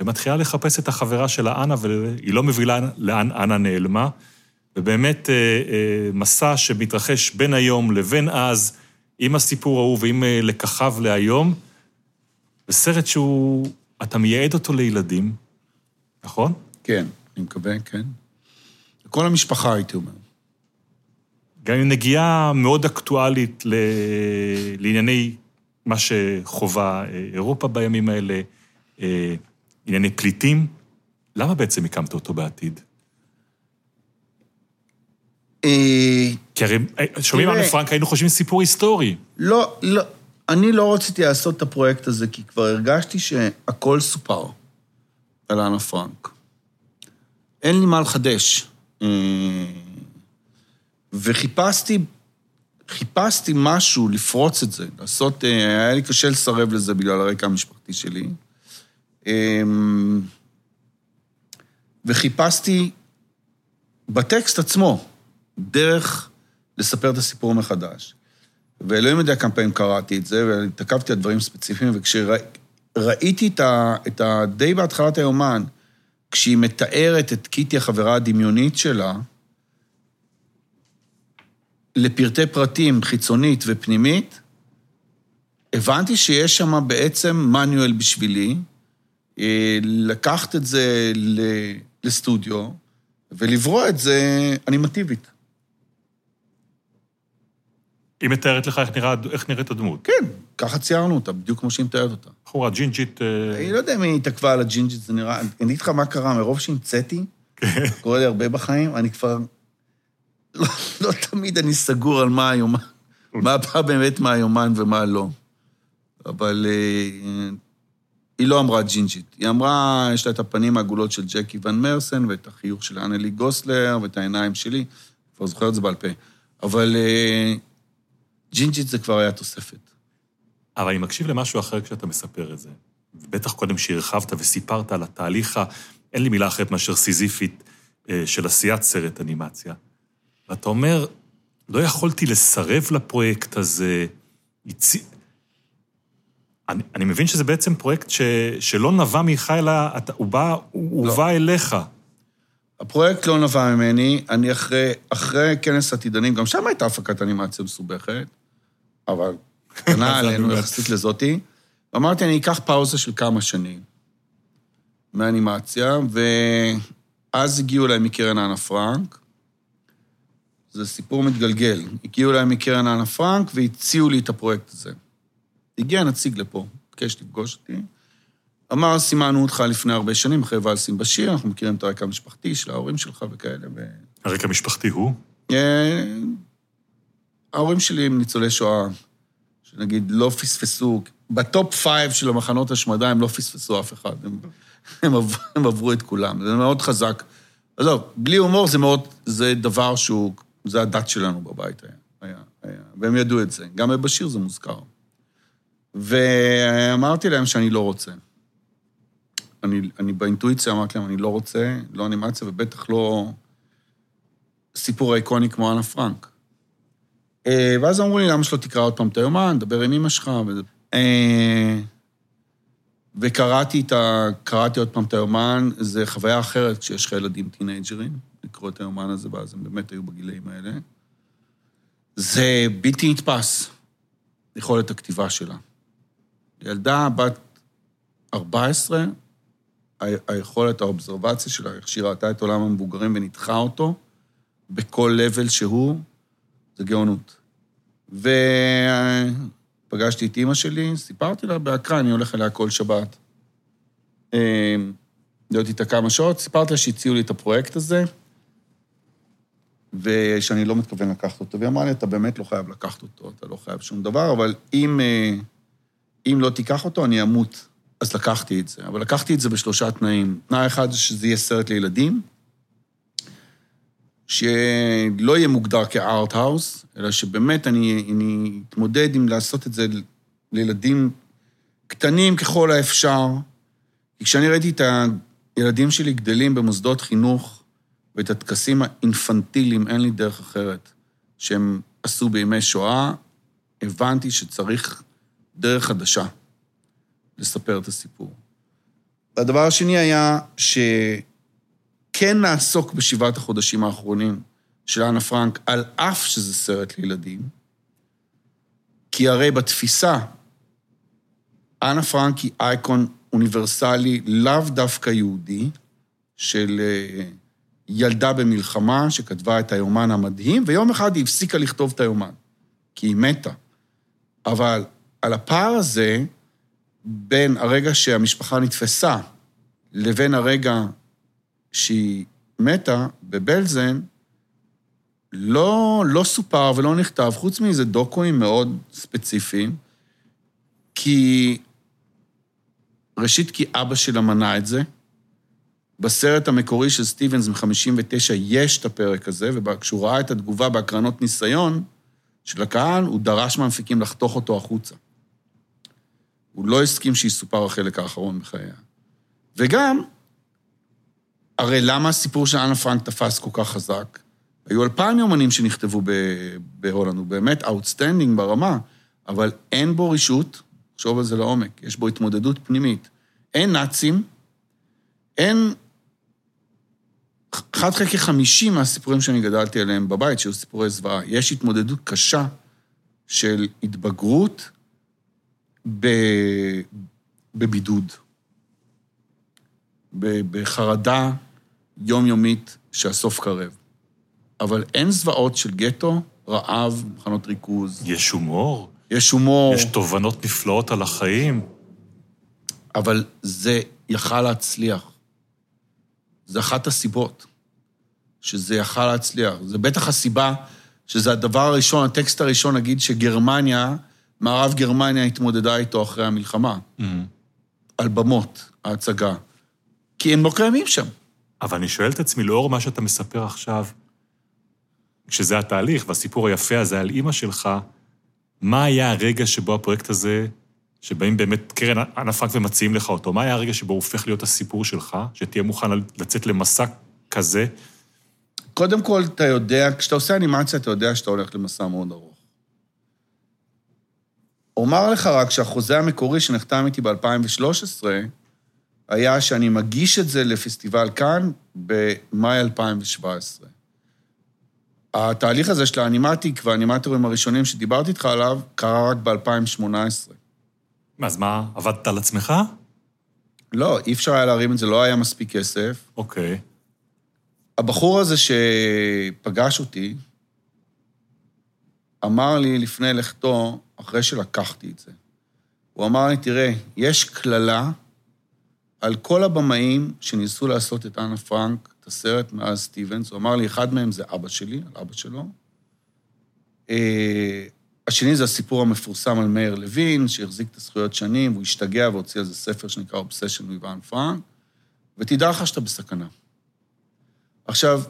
ומתחילה לחפש את החברה שלה, אנה, והיא לא מבינה לאן אנה נעלמה. ובאמת אה, אה, מסע שמתרחש בין היום לבין אז, עם הסיפור ההוא ועם אה, לקחיו להיום, וסרט שהוא, אתה מייעד אותו לילדים, נכון? כן, אני מקווה, כן. כל המשפחה, הייתי אומר. גם עם נגיעה מאוד אקטואלית ל... לענייני מה שחווה אירופה בימים האלה, ענייני פליטים. למה בעצם הקמת אותו בעתיד? אה, כי הרי שומעים על פרנק, היינו חושבים סיפור היסטורי. לא, לא. אני לא רציתי לעשות את הפרויקט הזה, כי כבר הרגשתי שהכל סופר על אנה פרנק. אין לי מה לחדש. אה, וחיפשתי, חיפשתי משהו לפרוץ את זה, לעשות, אה, היה לי קשה לסרב לזה בגלל הרקע המשפחתי שלי. וחיפשתי בטקסט עצמו, דרך לספר את הסיפור מחדש. ואלוהים יודע כמה פעמים קראתי את זה, והתעכבתי על דברים ספציפיים, וכשראיתי את ה... את ה... די בהתחלת היומן, כשהיא מתארת את קיטי, החברה הדמיונית שלה, לפרטי פרטים, חיצונית ופנימית, הבנתי שיש שם בעצם מנואל בשבילי, אה, לקחת את זה לסטודיו ולברוא את זה אנימטיבית. היא מתארת לך איך, נראה, איך נראית הדמות. כן, ככה ציירנו אותה, בדיוק כמו שהיא מתארת אותה. בחורה ג'ינג'ית... אה, אני לא יודע אם היא התעכבה על הג'ינג'ית, זה נראה... אני אגיד לך מה קרה, מרוב שהמצאתי, כן. קורה לי הרבה בחיים, אני כבר... לא, לא תמיד אני סגור על מה היומן, מה בא באמת מהיומן ומה לא. אבל אה, היא לא אמרה ג'ינג'ית. היא אמרה, יש לה את הפנים העגולות של ג'קי ון מרסן, ואת החיוך של אנלי גוסלר, ואת העיניים שלי, כבר זוכר את זה בעל פה. אבל אה, ג'ינג'ית זה כבר היה תוספת. אבל אני מקשיב למשהו אחר כשאתה מספר את זה. בטח קודם שהרחבת וסיפרת על התהליך, אין לי מילה אחרת מאשר סיזיפית, אה, של עשיית סרט אנימציה. ואתה אומר, לא יכולתי לסרב לפרויקט הזה. הצ... אני, אני מבין שזה בעצם פרויקט ש, שלא נבע ממך, אלא אתה, הוא בא, הוא לא. בא אליך. הפרויקט לא נבע ממני, אני אחרי, אחרי כנס עתידנים, גם שם הייתה הפקת אנימציה מסובכת, אבל קטנה עלינו יחסית לזאתי. אמרתי, אני אקח פאוזה של כמה שנים מאנימציה, ואז הגיעו אליי מקרן אנה פרנק. זה סיפור מתגלגל. הגיעו אליי מקרן אנה פרנק והציעו לי את הפרויקט הזה. הגיע נציג לפה, ביקש לפגוש אותי. אמר, סימנו אותך לפני הרבה שנים, אחרי ואלס עם באשיר, אנחנו מכירים את הרקע המשפחתי של ההורים שלך וכאלה. ו... הרקע המשפחתי הוא? ההורים שלי הם ניצולי שואה, שנגיד לא פספסו, ב top five של המחנות השמדה הם לא פספסו אף אחד, הם, הם, עברו, הם עברו את כולם, זה מאוד חזק. עזוב, בלי הומור זה מאוד, זה דבר שהוא, זה הדת שלנו בבית היה, היה, היה, והם ידעו את זה. גם בשיר זה מוזכר. ואמרתי להם שאני לא רוצה. אני, אני באינטואיציה אמרתי להם, אני לא רוצה, לא אנימציה, ובטח לא סיפור איקוני כמו אנה פרנק. אה, ואז אמרו לי, למה שלא תקרא עוד פעם את היומן, דבר עם אמא שלך. וזה. אה, וקראתי את ה... קראתי עוד פעם את היומן, זו חוויה אחרת כשיש לך ילדים טינג'רים, לקרוא את היומן הזה, ואז הם באמת היו בגילאים האלה. זה בלתי נתפס, יכולת הכתיבה שלה. ילדה בת 14, היכולת, האובזרבציה שלה, איך שהיא ראתה את עולם המבוגרים וניתחה אותו, בכל לבל שהוא, זה גאונות. ופגשתי את אימא שלי, סיפרתי לה באקרא, אני הולך אליה כל שבת. אה, להיות איתה כמה שעות, סיפרתי לה שהציעו לי את הפרויקט הזה, ושאני לא מתכוון לקחת אותו. והיא אמרה לי, אתה באמת לא חייב לקחת אותו, אתה לא חייב שום דבר, אבל אם, אה, אם לא תיקח אותו, אני אמות. אז לקחתי את זה. אבל לקחתי את זה בשלושה תנאים. תנאי אחד זה שזה יהיה סרט לילדים, שלא יהיה מוגדר כארט-האוס, אלא שבאמת אני, אני אתמודד עם לעשות את זה לילדים קטנים ככל האפשר. כי כשאני ראיתי את הילדים שלי גדלים במוסדות חינוך ואת הטקסים האינפנטיליים, אין לי דרך אחרת, שהם עשו בימי שואה, הבנתי שצריך דרך חדשה לספר את הסיפור. והדבר השני היה שכן נעסוק בשבעת החודשים האחרונים של אנה פרנק, על אף שזה סרט לילדים, כי הרי בתפיסה, אנה פרנק היא אייקון אוניברסלי, לאו דווקא יהודי, של אה, ילדה במלחמה שכתבה את היומן המדהים, ויום אחד היא הפסיקה לכתוב את היומן, כי היא מתה. אבל על הפער הזה, בין הרגע שהמשפחה נתפסה לבין הרגע שהיא מתה, בבלזן, לא, לא סופר ולא נכתב, חוץ מאיזה דוקואים מאוד ספציפיים, כי... ראשית, כי אבא שלה מנע את זה. בסרט המקורי של סטיבנס מ-59 יש את הפרק הזה, וכשהוא ראה את התגובה בהקרנות ניסיון של הקהל, הוא דרש מהמפיקים לחתוך אותו החוצה. הוא לא הסכים שיסופר החלק האחרון בחייה. וגם, הרי למה הסיפור של אנה פרנק תפס כל כך חזק? היו אלפיים יומנים שנכתבו בהולנד, הוא באמת outstanding ברמה, אבל אין בו רשעות, תחשוב על זה לעומק, יש בו התמודדות פנימית. אין נאצים, אין... אחד חלקי חמישים מהסיפורים שאני גדלתי עליהם בבית, שהיו סיפורי זוועה. יש התמודדות קשה של התבגרות ב... בבידוד, בחרדה יומיומית שהסוף קרב. אבל אין זוועות של גטו, רעב, מחנות ריכוז. יש הומור? יש הומור. יש תובנות נפלאות על החיים. אבל זה יכל להצליח. זה אחת הסיבות שזה יכל להצליח. זה בטח הסיבה שזה הדבר הראשון, הטקסט הראשון, נגיד שגרמניה, מערב גרמניה התמודדה איתו אחרי המלחמה. Mm-hmm. על במות ההצגה. כי הם לא קיימים שם. אבל אני שואל את עצמי, לאור מה שאתה מספר עכשיו, שזה התהליך והסיפור היפה הזה על אימא שלך, מה היה הרגע שבו הפרויקט הזה, שבאים באמת קרן אנה פרנק ומציעים לך אותו, מה היה הרגע שבו הוא הופך להיות הסיפור שלך, שתהיה מוכן לצאת למסע כזה? קודם כל, אתה יודע, כשאתה עושה אנימציה, אתה יודע שאתה הולך למסע מאוד ארוך. אומר לך רק שהחוזה המקורי שנחתם איתי ב-2013, היה שאני מגיש את זה לפסטיבל כאן במאי 2017. התהליך הזה של האנימטיק והאנימטורים הראשונים שדיברתי איתך עליו, קרה רק ב-2018. אז מה, עבדת על עצמך? לא, אי אפשר היה להרים את זה, לא היה מספיק כסף. אוקיי. הבחור הזה שפגש אותי, אמר לי לפני לכתו, אחרי שלקחתי את זה, הוא אמר לי, תראה, יש קללה על כל הבמאים שניסו לעשות את אנה פרנק, את הסרט מאז סטיבנס, הוא אמר לי, אחד מהם זה אבא שלי, על אבא שלו. אה, השני זה הסיפור המפורסם על מאיר לוין, שהחזיק את הזכויות שנים, והוא השתגע והוציא על זה ספר שנקרא אובסשן מוואן פרנק, ותדע לך שאתה בסכנה. עכשיו,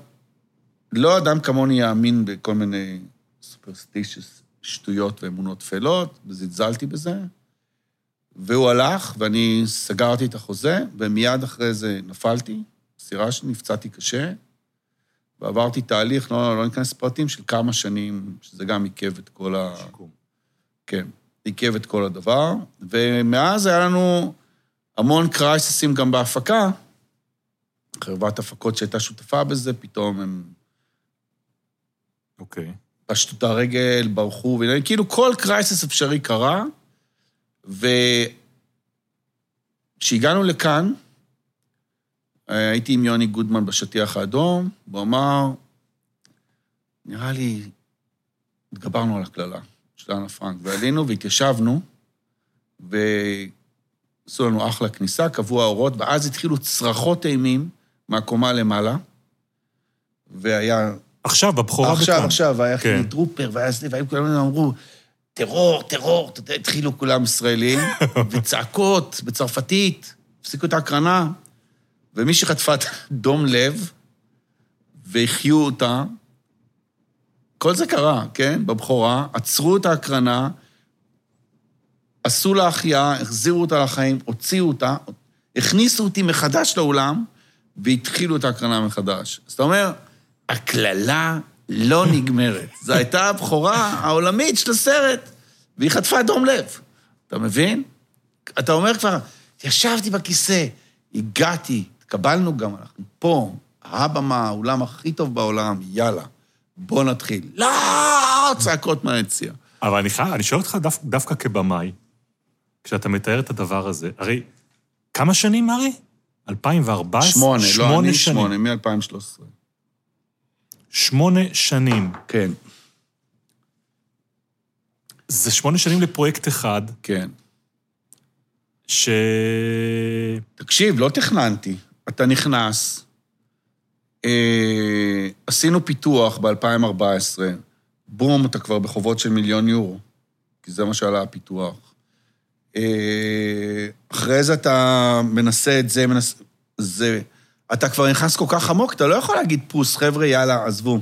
לא אדם כמוני יאמין בכל מיני סופרסטישס שטויות ואמונות טפלות, וזלזלתי בזה. והוא הלך, ואני סגרתי את החוזה, ומיד אחרי זה נפלתי, סירה שנפצעתי קשה, ועברתי תהליך, לא, לא ניכנס לפרטים, של כמה שנים, שזה גם עיכב את כל ה... שיקום. כן, עיכב את כל הדבר, ומאז היה לנו המון קרייססים גם בהפקה. חברת הפקות שהייתה שותפה בזה, פתאום הם אוקיי. פשטו את הרגל, ברחו, וכאילו כל קרייסס אפשרי קרה, וכשהגענו לכאן, הייתי עם יוני גודמן בשטיח האדום, והוא אמר, נראה לי, התגברנו על הקללה של אנה פרנק, ועלינו והתיישבנו, ועשו לנו אחלה כניסה, קבעו האורות, ואז התחילו צרחות אימים מהקומה למעלה, והיה... עכשיו, בבכורה עכשיו, בכאן. עכשיו, היה כן. חילי טרופר, והיה זה, והיו כולם אמרו, טרור, טרור, התחילו כולם ישראלים, וצעקות בצרפתית, הפסיקו את ההקרנה, ומי שחטפה את דום לב, והחיו אותה, כל זה קרה, כן? בבכורה, עצרו את ההקרנה, עשו לה החייאה, החזירו אותה לחיים, הוציאו אותה, הכניסו אותי מחדש לאולם, והתחילו את ההקרנה מחדש. זאת אומרת, הקללה לא נגמרת. זו הייתה הבכורה העולמית של הסרט, והיא חטפה דום לב. אתה מבין? אתה אומר כבר, ישבתי בכיסא, הגעתי, התקבלנו גם, אנחנו פה, הבמה, האולם הכי טוב בעולם, יאללה, בוא נתחיל. לא! צעקות מהיציע. אבל אני, חי- אני שואל אותך דו, דווקא כבמאי, כשאתה מתאר את הדבר הזה, הרי כמה שנים, ארי? 2014? שמונה, לא, אני. שמונה, מ-2013. שמונה שנים. כן, זה שמונה שנים לפרויקט אחד, כן. ש... תקשיב, לא תכננתי. אתה נכנס, אה, עשינו פיתוח ב-2014, בום, אתה כבר בחובות של מיליון יורו, כי זה מה שעלה הפיתוח. אה, אחרי זה אתה מנסה את זה, מנס... זה... אתה כבר נכנס כל כך עמוק, אתה לא יכול להגיד פוס, חבר'ה, יאללה, עזבו.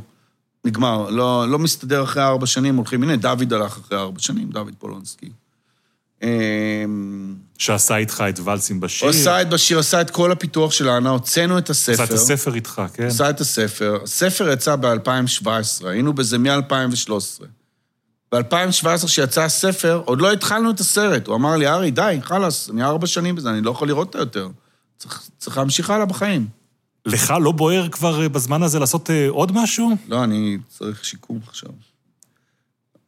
נגמר, לא, לא מסתדר אחרי ארבע שנים, הולכים, הנה, דוד הלך אחרי ארבע שנים, דוד פולונסקי. אה, שעשה איתך את ולסים בשיר. עשה את בשיר, עשה את כל הפיתוח של האנה, הוצאנו את הספר. עשה את הספר איתך, כן? עשה את הספר. הספר יצא ב-2017, היינו בזה מ-2013. ב-2017, כשיצא הספר, עוד לא התחלנו את הסרט. הוא אמר לי, ארי, די, חלאס, אני ארבע שנים בזה, אני לא יכול לראות אותה יותר. צריך, צריך להמשיך הלאה בחיים. לך לא בוער כבר אה, בזמן הזה לעשות אה, עוד משהו? לא, אני צריך שיקום עכשיו.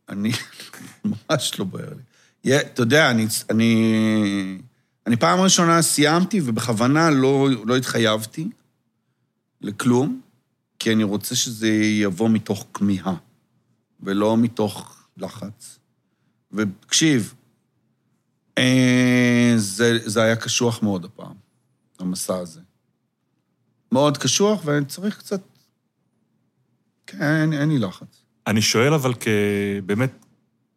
אני, ממש לא בוער לי. יה- אתה יודע, אני, אני, אני פעם ראשונה סיימתי, ובכוונה לא, לא התחייבתי לכלום, כי אני רוצה שזה יבוא מתוך כמיהה, ולא מתוך לחץ. ותקשיב, אה, זה, זה היה קשוח מאוד הפעם, המסע הזה. מאוד קשוח, ואני צריך קצת... כן, אין, אין לי לחץ. אני שואל אבל כ... באמת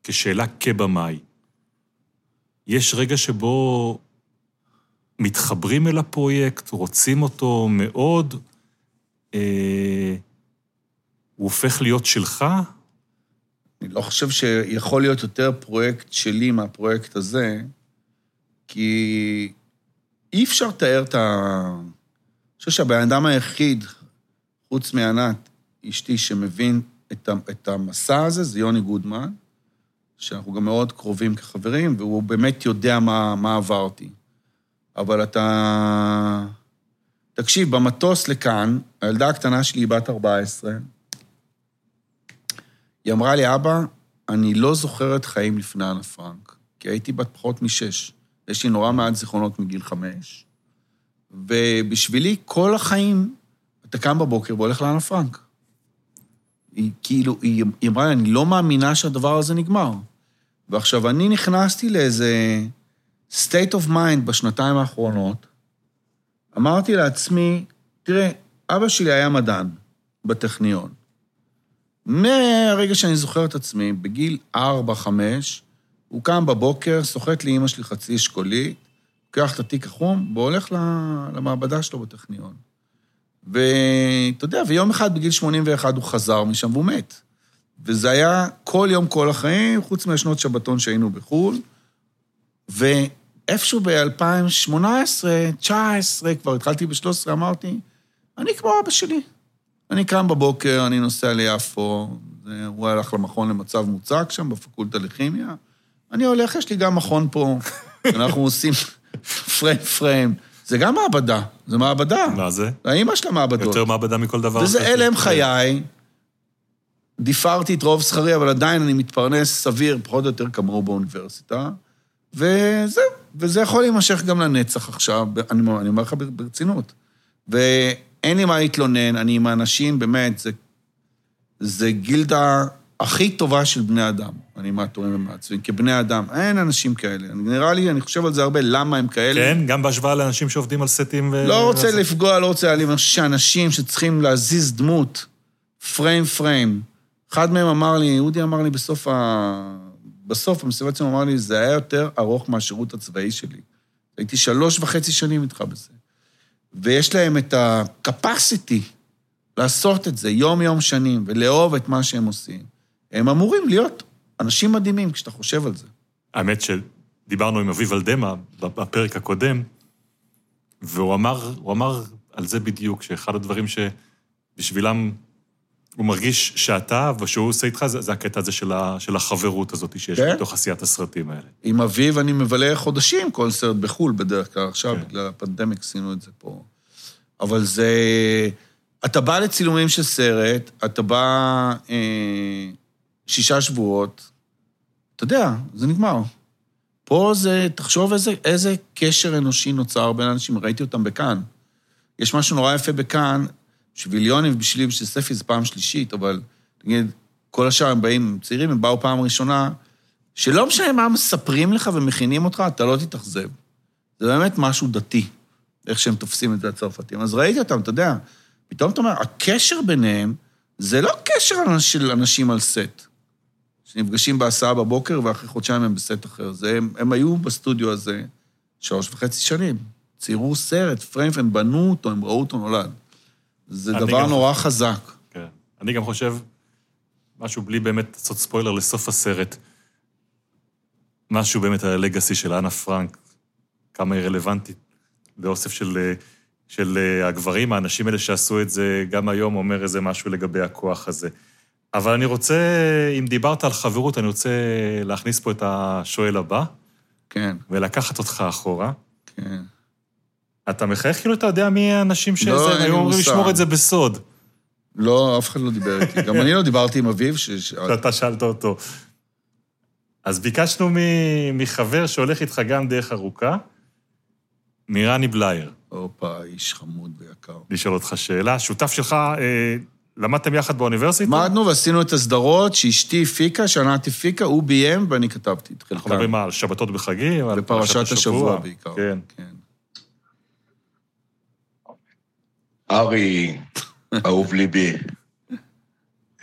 כשאלה כבמאי. יש רגע שבו מתחברים אל הפרויקט, רוצים אותו מאוד, אה, הוא הופך להיות שלך? אני לא חושב שיכול להיות יותר פרויקט שלי מהפרויקט הזה, כי אי אפשר לתאר את ה... אני חושב שהבן אדם היחיד, חוץ מענת, אשתי, שמבין את, ה... את המסע הזה, זה יוני גודמן, שאנחנו גם מאוד קרובים כחברים, והוא באמת יודע מה, מה עברתי. אבל אתה... תקשיב, במטוס לכאן, הילדה הקטנה שלי היא בת 14, היא אמרה לי, אבא, אני לא זוכרת חיים לפני אנה פרנק, כי הייתי בת פחות משש. יש לי נורא מעט זיכרונות מגיל חמש, ובשבילי כל החיים, אתה קם בבוקר והולך לאנה פרנק. היא כאילו, היא, היא אמרה לי, אני לא מאמינה שהדבר הזה נגמר. ועכשיו, אני נכנסתי לאיזה state of mind בשנתיים האחרונות, אמרתי לעצמי, תראה, אבא שלי היה מדען בטכניון. מהרגע שאני זוכר את עצמי, בגיל 4-5, הוא קם בבוקר, סוחט לאימא שלי חצי אשכולית, לוקח את התיק החום, והולך למעבדה שלו בטכניון. ואתה יודע, ויום אחד בגיל 81 הוא חזר משם והוא מת. וזה היה כל יום, כל החיים, חוץ מהשנות שבתון שהיינו בחו"ל. ואיפשהו ב-2018, 2019, כבר התחלתי ב-13, אמרתי, אני כמו אבא שלי. אני קם בבוקר, אני נוסע ליפו, הוא הלך למכון למצב מוצק שם, בפקולטה לכימיה. אני הולך, יש לי גם מכון פה, אנחנו עושים פריים פריים. זה גם מעבדה, זה מעבדה. מה זה? האימא של המעבדות. יותר מעבדה מכל דבר וזה. אלה הם כן. חיי. דיפרתי את רוב שכרי, אבל עדיין אני מתפרנס סביר, פחות או יותר כמוהו באוניברסיטה. וזהו, וזה יכול להימשך גם לנצח עכשיו, אני, אני אומר לך ברצינות. ואין לי מה להתלונן, אני עם האנשים, באמת, זה, זה גילדה הכי טובה של בני אדם, אני מהטורים ומעצבים, כבני אדם. אין אנשים כאלה. נראה לי, אני חושב על זה הרבה, למה הם כאלה. כן, גם בהשוואה לאנשים שעובדים על סטים ו... לא רוצה וזה. לפגוע, לא רוצה להעלים, אני חושב שאנשים שצריכים להזיז דמות, פריים פריים, אחד מהם אמר לי, אודי אמר לי בסוף ה... בסוף המסיבת סיום אמר לי, זה היה יותר ארוך מהשירות הצבאי שלי. הייתי שלוש וחצי שנים איתך בזה. ויש להם את ה-capacity לעשות את זה יום-יום שנים, ולאהוב את מה שהם עושים. הם אמורים להיות אנשים מדהימים כשאתה חושב על זה. האמת שדיברנו עם אביב אלדמה בפרק הקודם, והוא אמר, אמר על זה בדיוק, שאחד הדברים שבשבילם הוא מרגיש שאתה, ושהוא עושה איתך, זה, זה הקטע הזה של, ה, של החברות הזאת שיש כן. בתוך עשיית הסרטים האלה. עם אביו אני מבלה חודשים כל סרט בחו"ל בדרך כלל, עכשיו כן. בגלל הפנדמיק עשינו את זה פה. אבל זה... אתה בא לצילומים של סרט, אתה בא אה, שישה שבועות, אתה יודע, זה נגמר. פה זה, תחשוב איזה, איזה קשר אנושי נוצר בין אנשים, ראיתי אותם בכאן. יש משהו נורא יפה בכאן, שביליונים ובשבילי בשביל ספי זה פעם שלישית, אבל נגיד, כל השאר הם באים, צעירים, הם באו פעם ראשונה, שלא משנה מה מספרים לך ומכינים אותך, אתה לא תתאכזב. זה באמת משהו דתי, איך שהם תופסים את זה הצרפתים. אז ראיתי אותם, אתה יודע, פתאום אתה אומר, הקשר ביניהם זה לא קשר של אנשים על סט, שנפגשים בהסעה בבוקר ואחרי חודשיים הם בסט אחר. זה, הם, הם היו בסטודיו הזה שלוש וחצי שנים. ציירו סרט, פריים, הם בנו אותו, הם ראו אותו נולד. זה דבר גם נורא חזק. כן. אני גם חושב, משהו בלי באמת לעשות ספוילר לסוף הסרט, משהו באמת על הלגאסי של אנה פרנק, כמה היא רלוונטית לאוסף של, של אה, הגברים, האנשים האלה שעשו את זה גם היום, אומר איזה משהו לגבי הכוח הזה. אבל אני רוצה, אם דיברת על חברות, אני רוצה להכניס פה את השואל הבא, כן, ולקחת אותך אחורה. כן. אתה מחייך כאילו אתה יודע מי האנשים שזה, לא, אין לי היו אומרים. לשמור את זה בסוד, לא, אף אחד לא דיבר איתי. גם אני לא דיברתי עם אביו, ש... שאתה שאלת אותו. אז ביקשנו מחבר שהולך איתך גם דרך ארוכה, מרני בלייר, הופה, איש חמוד ויקר. לשאול אותך שאלה. שותף שלך, אה, למדתם יחד באוניברסיטה? למדנו ועשינו את הסדרות שאשתי הפיקה, שענת הפיקה, הוא ביים ואני כתבתי את אנחנו חלקם. מדברים על שבתות בחגים, על בפרשת השבוע בעיקר. כן. כן. ארי, אהוב ליבי,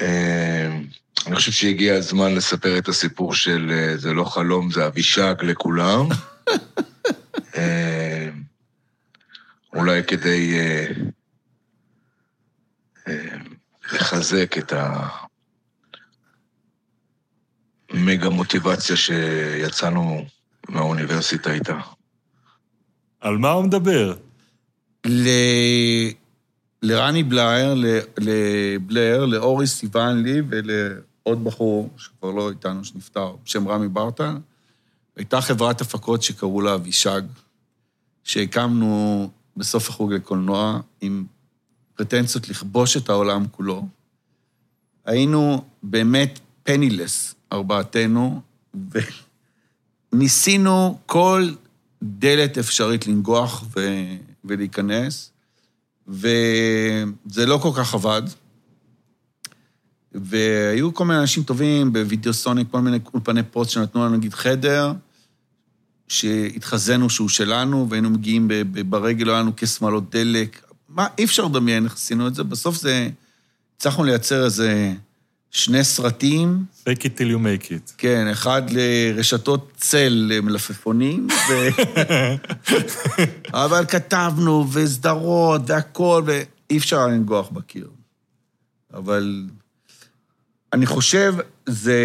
אה, אני חושב שהגיע הזמן לספר את הסיפור של אה, זה לא חלום, זה אבישג לכולם. אה, אולי כדי לחזק את המגה מוטיבציה שיצאנו מהאוניברסיטה איתה. על מה הוא מדבר? ל... לרני בלייר, ל... לבלר, לאורי סיוון לי ולעוד בחור שכבר לא איתנו, שנפטר, בשם רמי ברטל, הייתה חברת הפקות שקראו לה אבישג, שהקמנו בסוף החוג לקולנוע עם פרטנציות לכבוש את העולם כולו. היינו באמת פנילס, ארבעתנו, וניסינו כל דלת אפשרית לנגוח ו... ולהיכנס, וזה לא כל כך עבד. והיו כל מיני אנשים טובים בווידאו סוניק, כל מיני אולפני פוסט שנתנו לנו נגיד חדר, שהתחזינו שהוא שלנו, והיינו מגיעים ברגל, לא היה לנו כשמאלות דלק. מה, אי אפשר לדמיין איך עשינו את זה. בסוף זה, הצלחנו לייצר איזה שני סרטים, fake it till you make it. כן, אחד לרשתות צל למלפפונים, ו... אבל כתבנו, וסדרות, והכול, ואי אפשר היה לנגוח בקיר. אבל אני חושב, זה...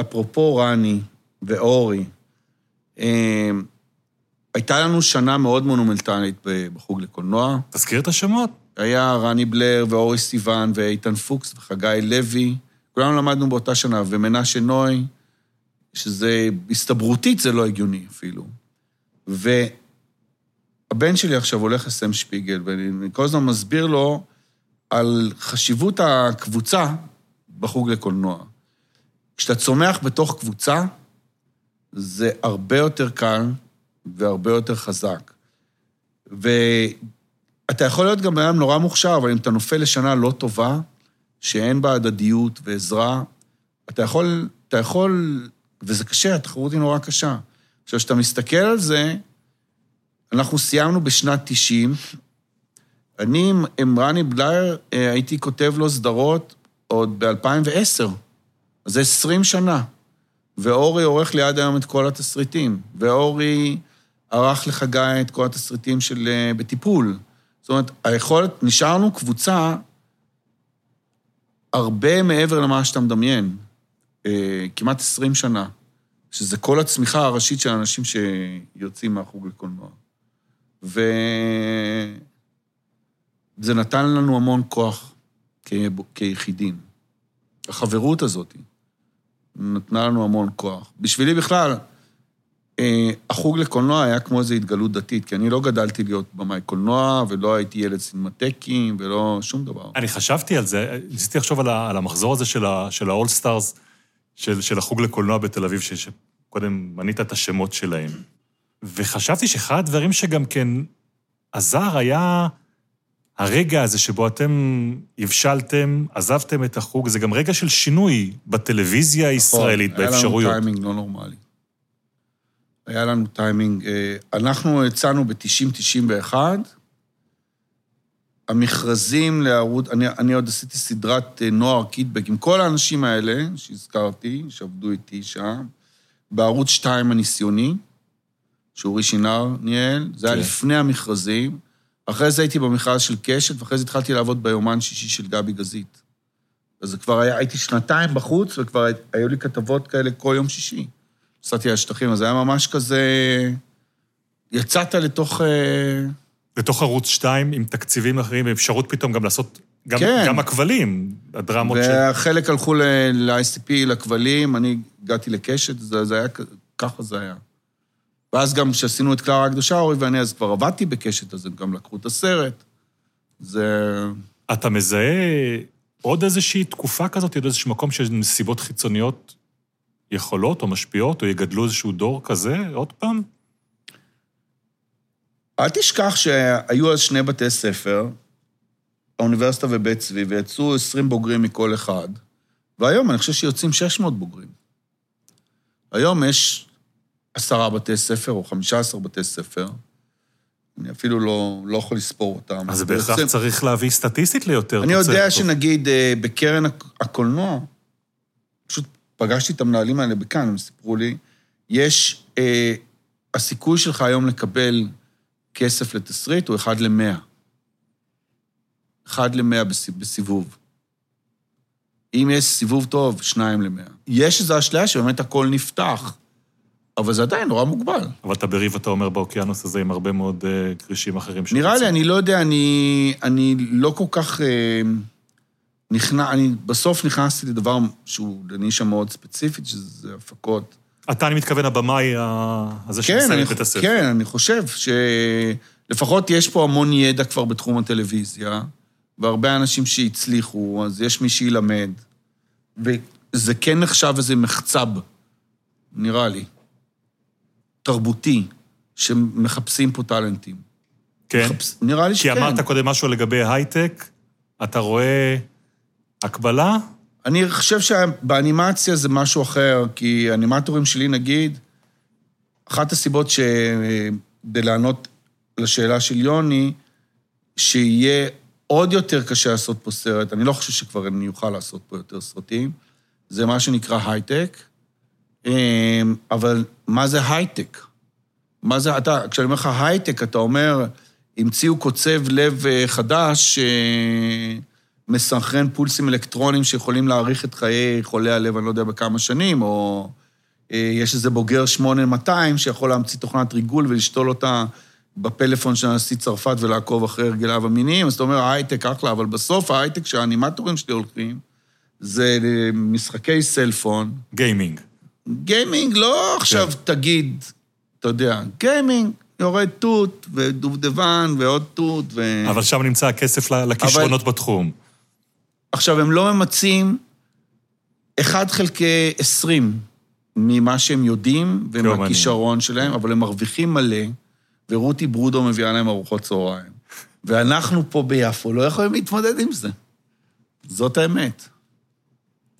אפרופו רני ואורי, אה, הייתה לנו שנה מאוד מונומנטלית בחוג לקולנוע. תזכיר את השמות. היה רני בלר ואורי סיוון ואיתן פוקס וחגי לוי. כולנו למדנו באותה שנה, ומנשה נוי, שזה, הסתברותית זה לא הגיוני אפילו. והבן שלי עכשיו הולך לסם שפיגל, ואני כל הזמן מסביר לו על חשיבות הקבוצה בחוג לקולנוע. כשאתה צומח בתוך קבוצה, זה הרבה יותר קל והרבה יותר חזק. ואתה יכול להיות גם בן אדם נורא מוכשר, אבל אם אתה נופל לשנה לא טובה, שאין בה הדדיות ועזרה, אתה יכול, אתה יכול, וזה קשה, התחרות היא נורא קשה. עכשיו, כשאתה מסתכל על זה, אנחנו סיימנו בשנת 90, אני עם- רני בלייר אה, הייתי כותב לו סדרות עוד ב-2010, אז זה 20 שנה. ואורי עורך לי עד היום את כל התסריטים, ואורי ערך לחגי את כל התסריטים של אה, בטיפול. זאת אומרת, היכולת, נשארנו קבוצה הרבה מעבר למה שאתה מדמיין, אה, כמעט 20 שנה, שזה כל הצמיחה הראשית של האנשים שיוצאים מהחוג לקולנוע. וזה נתן לנו המון כוח, כ- כיחידים. החברות הזאת נתנה לנו המון כוח. בשבילי בכלל, החוג לקולנוע היה כמו איזו התגלות דתית, כי אני לא גדלתי להיות במאי קולנוע, ולא הייתי ילד סינמטקים, ולא שום דבר. אני חשבתי על זה, ניסיתי לחשוב על, ה- על המחזור הזה של, ה-all stars, של, של החוג לקולנוע בתל אביב, ש- שקודם מנית את השמות שלהם. וחשבתי שאחד הדברים שגם כן עזר היה הרגע הזה שבו אתם הבשלתם, עזבתם את החוג, זה גם רגע של שינוי בטלוויזיה הישראלית, נכון, באפשרויות. היה לנו טיימינג לא נורמלי. היה לנו טיימינג, אה, אנחנו הצענו ב-90-91, המכרזים לערוץ, אני, אני עוד עשיתי סדרת אה, נוער קידבק עם כל האנשים האלה שהזכרתי, שעבדו איתי שם, בערוץ 2 הניסיוני, שאורי שינר ניהל, זה היה כן. לפני המכרזים. אחרי זה הייתי במכרז של קשת, ואחרי זה התחלתי לעבוד ביומן שישי של גבי גזית. אז זה כבר היה, הייתי שנתיים בחוץ, וכבר היו לי כתבות כאלה כל יום שישי. נסעתי על השטחים, אז זה היה ממש כזה... יצאת לתוך... אה, לתוך ערוץ 2 עם תקציבים אחרים, ואפשרות פתאום גם לעשות, גם, כן. גם הכבלים, הדרמות של... וחלק הלכו ל-ICP, לכבלים, אני הגעתי לקשת, זה, זה היה, ככה זה היה. ואז גם כשעשינו את קלרה הקדושה, אורי ואני, אז כבר עבדתי בקשת, אז הם גם לקחו את הסרט. זה... אתה מזהה עוד איזושהי תקופה כזאת, עוד איזשהו מקום של נסיבות חיצוניות יכולות או משפיעות, או יגדלו איזשהו דור כזה, עוד פעם? אל תשכח שהיו אז שני בתי ספר, האוניברסיטה ובית צבי, ויצאו 20 בוגרים מכל אחד, והיום אני חושב שיוצאים 600 בוגרים. היום יש עשרה בתי ספר או 15 בתי ספר, אני אפילו לא, לא יכול לספור אותם. אז בהכרח צריך להביא סטטיסטית ליותר אני יודע טוב. שנגיד אה, בקרן הק- הקולנוע, פגשתי את המנהלים האלה בכאן, הם סיפרו לי, יש, אה, הסיכוי שלך היום לקבל כסף לתסריט הוא אחד למאה. אחד למאה בס- בסיבוב. אם יש סיבוב טוב, שניים למאה. יש איזו אשליה שבאמת הכל נפתח, אבל זה עדיין נורא מוגבל. אבל אתה בריב, אתה אומר, באוקיינוס הזה עם הרבה מאוד אה, כרישים אחרים. נראה לי. אני לא יודע, אני, אני לא כל כך... אה, נכנע, אני בסוף נכנסתי לדבר שהוא לנישה מאוד ספציפית, שזה הפקות. אתה, אני מתכוון, הבמאי הזה כן, שמסיים את הספר. כן, אני חושב שלפחות יש פה המון ידע כבר בתחום הטלוויזיה, והרבה אנשים שהצליחו, אז יש מי שילמד, וזה כן נחשב איזה מחצב, נראה לי, תרבותי, שמחפשים פה טאלנטים. כן. מחפש, נראה לי כי שכן. אמרת קודם משהו לגבי הייטק, אתה רואה הקבלה? אני חושב שבאנימציה זה משהו אחר, כי האנימטורים שלי, נגיד, אחת הסיבות שכדי לענות לשאלה של יוני, שיהיה עוד יותר קשה לעשות פה סרט, אני לא חושב שכבר אני אוכל לעשות פה יותר סרטים, זה מה שנקרא הייטק. אמ, אבל מה זה הייטק? מה זה, אתה, כשאני אומר לך הייטק, אתה אומר, המציאו קוצב לב אה, חדש, אה, מסנכרן פולסים אלקטרונים שיכולים להאריך את חיי חולי הלב, אני לא יודע בכמה שנים, או אה, יש איזה בוגר 8200 שיכול להמציא תוכנת ריגול ולשתול אותה בפלאפון של הנשיא צרפת ולעקוב אחרי הרגליו המיניים, אז אתה אומר, ההייטק אחלה, אבל בסוף ההייטק שהאנימטורים שלי הולכים, זה משחקי סלפון, גיימינג. גיימינג לא עכשיו תגיד, אתה יודע, גיימינג, יורד תות ודובדבן ועוד תות ו... אבל שם נמצא הכסף לכישרונות בתחום. עכשיו, הם לא ממצים 1 חלקי 20 ממה שהם יודעים. ומהכישרון שלהם, אבל הם מרוויחים מלא, ורותי ברודו מביאה להם ארוחות צהריים. ואנחנו פה ביפו לא יכולים להתמודד עם זה. זאת האמת.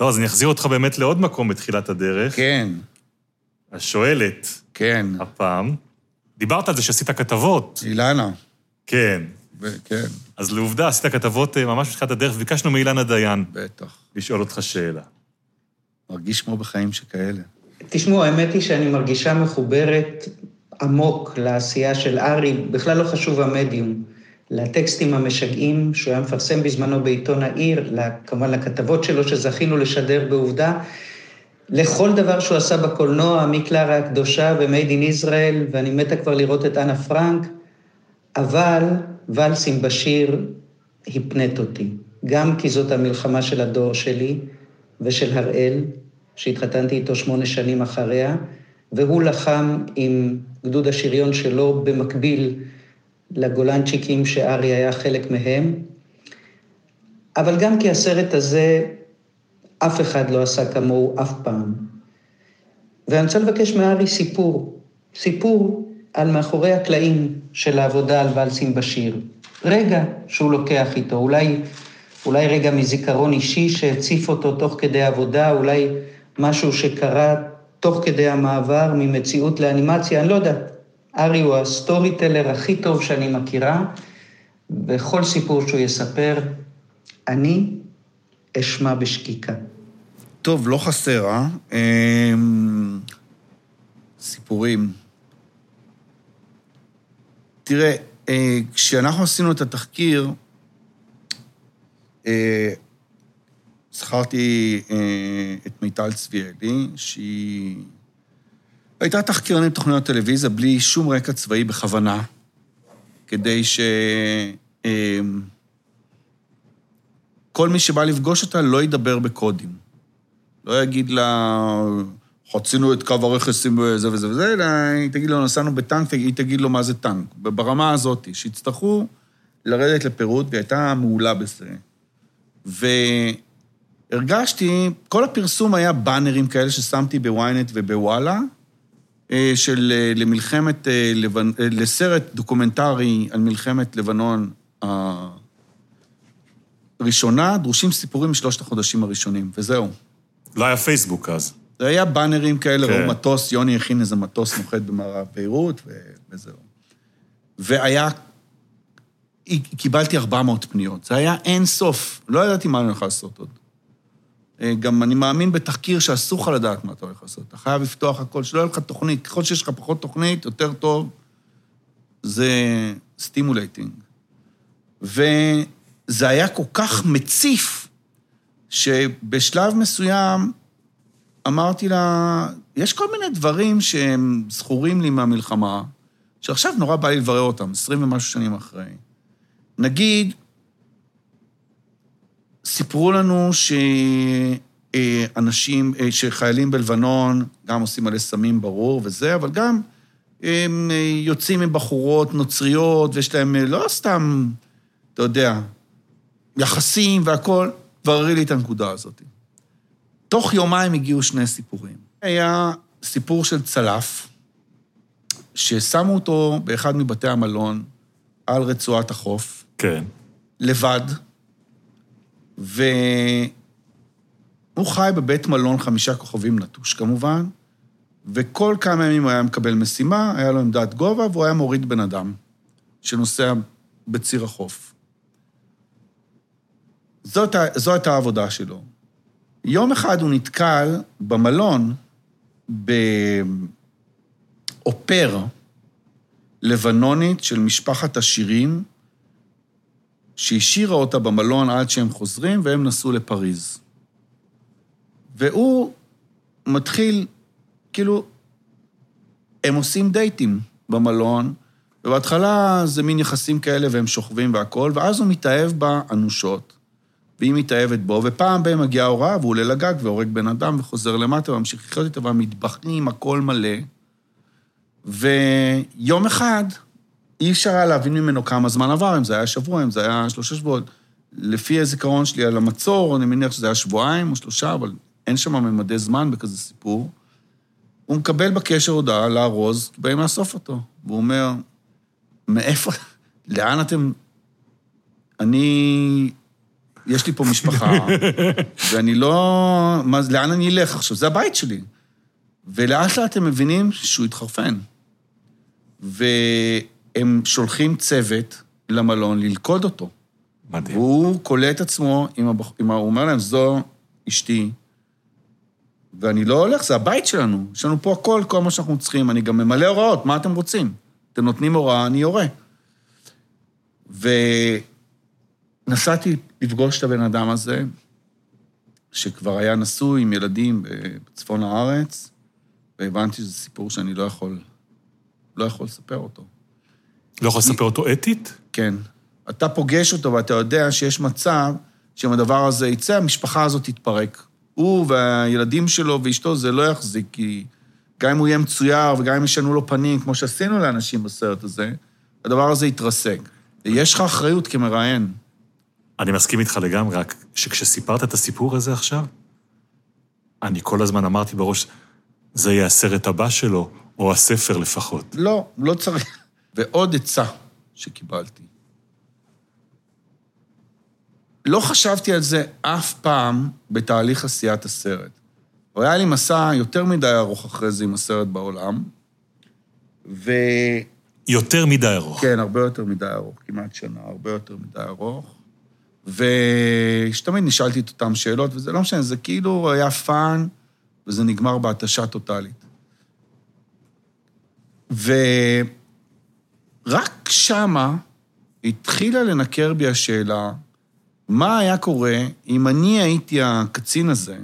לא, אז אני אחזיר אותך באמת לעוד מקום בתחילת הדרך. כן, השואלת, כן. הפעם, דיברת על זה שעשית כתבות. אילנה, כן. כן, אז לעובדה, עשית כתבות אה, ממש בתחילת הדרך, וביקשנו מאילנה דיין בטח. לשאול אותך שאלה. מרגיש כמו בחיים שכאלה. תשמעו, האמת היא שאני מרגישה מחוברת עמוק לעשייה של ארי, בכלל לא חשוב המדיום, לטקסטים המשגעים שהוא היה מפרסם בזמנו בעיתון העיר, כמובן לכתבות שלו שזכינו לשדר בעובדה, לכל דבר שהוא עשה בקולנוע, מקלרה הקדושה ו-Made in Israel, ואני מתה כבר לראות את אנה פרנק, אבל ולסים בשיר הפנט אותי. גם כי זאת המלחמה של הדור שלי ושל הראל, שהתחתנתי איתו שמונה שנים אחריה, והוא לחם עם גדוד השריון שלו במקביל לגולנצ'יקים שארי היה חלק מהם, אבל גם כי הסרט הזה, אף אחד לא עשה כמוהו אף פעם. ואני רוצה לבקש מארי סיפור, סיפור על מאחורי הקלעים של העבודה על ולסים בשיר. רגע שהוא לוקח איתו, אולי, אולי רגע מזיכרון אישי שהציף אותו תוך כדי עבודה, אולי משהו שקרה תוך כדי המעבר ממציאות לאנימציה, אני לא יודע. ארי הוא ה storyteller הכי טוב שאני מכירה, וכל סיפור שהוא יספר, אני אשמע בשקיקה. טוב, לא חסר, אה? אמ, סיפורים. תראה, אה, כשאנחנו עשינו את התחקיר, אה, זכרתי אה, את מיטל צביאלי, שהיא הייתה תחקירנית תוכניות טלוויזיה בלי שום רקע צבאי בכוונה, כדי ש... כל מי שבא לפגוש אותה לא ידבר בקודים. לא יגיד לה, חצינו את קו הרכס עם זה וזה וזה, אלא היא תגיד לו, נסענו בטנק, היא תגיד לו מה זה טנק. ברמה הזאת, שיצטרכו לרדת לפירוט, והיא הייתה מעולה בזה. והרגשתי, כל הפרסום היה באנרים כאלה ששמתי בוויינט ובוואלה, אה, של אה, למלחמת, אה, לסרט דוקומנטרי על מלחמת לבנון הראשונה, דרושים סיפורים משלושת החודשים הראשונים, וזהו. לא היה פייסבוק אז. זה היה באנרים כאלה, כן. ראו מטוס, יוני הכין איזה מטוס נוחת במערב ביירות, וזהו. והיה, קיבלתי 400 פניות. זה היה אין סוף. לא ידעתי מה אני הולך לעשות עוד. אה, גם אני מאמין בתחקיר שאסור לך לדעת מה אתה הולך לעשות. אתה חייב לפתוח הכל, שלא יהיה לך תוכנית. ככל שיש לך פחות תוכנית, יותר טוב. זה stimulating. וזה היה כל כך מציף, שבשלב מסוים אמרתי לה, יש כל מיני דברים שהם זכורים לי מהמלחמה, שעכשיו נורא בא לי לברר אותם, עשרים ומשהו שנים אחרי. נגיד, סיפרו לנו שאנשים, שחיילים בלבנון גם עושים מלא סמים, ברור, וזה, אבל גם הם יוצאים עם בחורות נוצריות, ויש להם לא סתם, אתה יודע, יחסים והכול, בררי לי את הנקודה הזאת. תוך יומיים הגיעו שני סיפורים. היה סיפור של צלף, ששמו אותו באחד מבתי המלון על רצועת החוף. כן. לבד, והוא חי בבית מלון חמישה כוכבים נטוש כמובן, וכל כמה ימים הוא היה מקבל משימה, היה לו עמדת גובה, והוא היה מוריד בן אדם שנוסע בציר החוף. זאת, זו הייתה העבודה שלו. יום אחד הוא נתקל במלון באופר לבנונית של משפחת עשירים, שהשאירה אותה במלון עד שהם חוזרים, והם נסעו לפריז. והוא מתחיל, כאילו, הם עושים דייטים במלון, ובהתחלה זה מין יחסים כאלה והם שוכבים והכול, ואז הוא מתאהב בה אנושות. והיא מתאהבת בו, ופעם בהם מגיעה הוראה והוא עולה לגג והורג בן אדם וחוזר למטה וממשיך לחיות איתו, והמטבחים, הכל מלא. ויום אחד אי אפשר היה להבין ממנו כמה זמן עבר, אם זה היה שבוע, אם זה היה שלושה שבועות. לפי הזיכרון שלי על המצור, אני מניח שזה היה שבועיים או שלושה, אבל אין שם ממדי זמן בכזה סיפור. הוא מקבל בקשר הודעה לארוז, באים לאסוף אותו. והוא אומר, מאיפה, לאן אתם... אני יש לי פה משפחה, ואני לא... מה, לאן אני אלך עכשיו? זה הבית שלי. ולאט לאט הם מבינים שהוא התחרפן. והם שולחים צוות למלון ללכוד אותו. מדהים. והוא קולט עצמו עם, הבח... עם ה... הוא אומר להם, זו אשתי, ואני לא הולך, זה הבית שלנו. יש לנו פה הכל, כל מה שאנחנו צריכים. אני גם ממלא הוראות, מה אתם רוצים? אתם נותנים הוראה, אני יורה. ו... נסעתי לפגוש את הבן אדם הזה, שכבר היה נשוי עם ילדים בצפון הארץ, והבנתי שזה סיפור שאני לא יכול, לא יכול לספר אותו. לא יכול לספר אותו אתית? כן. אתה פוגש אותו ואתה יודע שיש מצב שאם הדבר הזה יצא, המשפחה הזאת תתפרק. הוא והילדים שלו ואשתו, זה לא יחזיק, כי גם אם הוא יהיה מצויר וגם אם ישנו לו פנים, כמו שעשינו לאנשים בסרט הזה, הדבר הזה יתרסק. יש לך אחריות כמראיין. אני מסכים איתך לגמרי, רק שכשסיפרת את הסיפור הזה עכשיו, אני כל הזמן אמרתי בראש, זה יהיה הסרט הבא שלו, או הספר לפחות. לא, לא צריך. ועוד עצה שקיבלתי. לא חשבתי על זה אף פעם בתהליך עשיית הסרט. היה לי מסע יותר מדי ארוך אחרי זה עם הסרט בעולם, ו... יותר מדי ארוך. כן, הרבה יותר מדי ארוך, כמעט שנה, הרבה יותר מדי ארוך. ושתמיד נשאלתי את אותן שאלות, וזה לא משנה, זה כאילו היה fun, וזה נגמר בהתשה טוטאלית. ורק שמה התחילה לנקר בי השאלה, מה היה קורה אם אני הייתי הקצין הזה,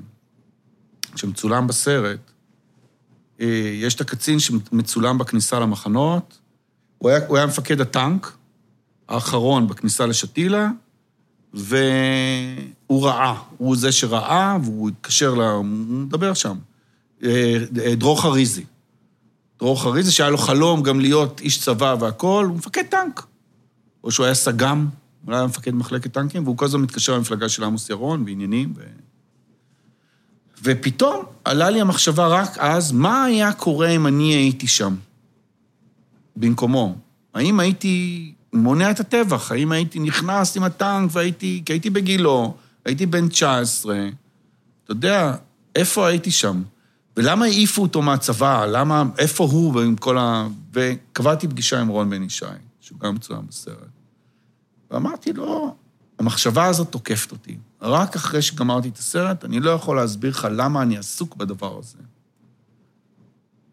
שמצולם בסרט, אה, יש את הקצין שמצולם בכניסה למחנות, הוא היה, הוא היה מפקד הטנק, האחרון בכניסה לשתילה, והוא ראה, הוא זה שראה, והוא התקשר ל... הוא מדבר שם. אה, דרור חריזי. דרור חריזי, שהיה לו חלום גם להיות איש צבא והכול, הוא מפקד טנק. או שהוא היה סג"ם, הוא היה מפקד מחלקת טנקים, והוא כל הזמן מתקשר למפלגה של עמוס ירון בעניינים. ו... ופתאום עלה לי המחשבה רק אז, מה היה קורה אם אני הייתי שם, במקומו? האם הייתי מונע את הטבח? האם הייתי נכנס עם הטנק והייתי, כי הייתי בגילו, הייתי בן 19, אתה יודע, איפה הייתי שם? ולמה העיפו אותו מהצבא? למה, איפה הוא ועם כל ה... וקבעתי פגישה עם רון בן ישי, שהוא גם מצוין בסרט. ואמרתי לו, המחשבה הזאת תוקפת אותי. רק אחרי שגמרתי את הסרט, אני לא יכול להסביר לך למה אני עסוק בדבר הזה.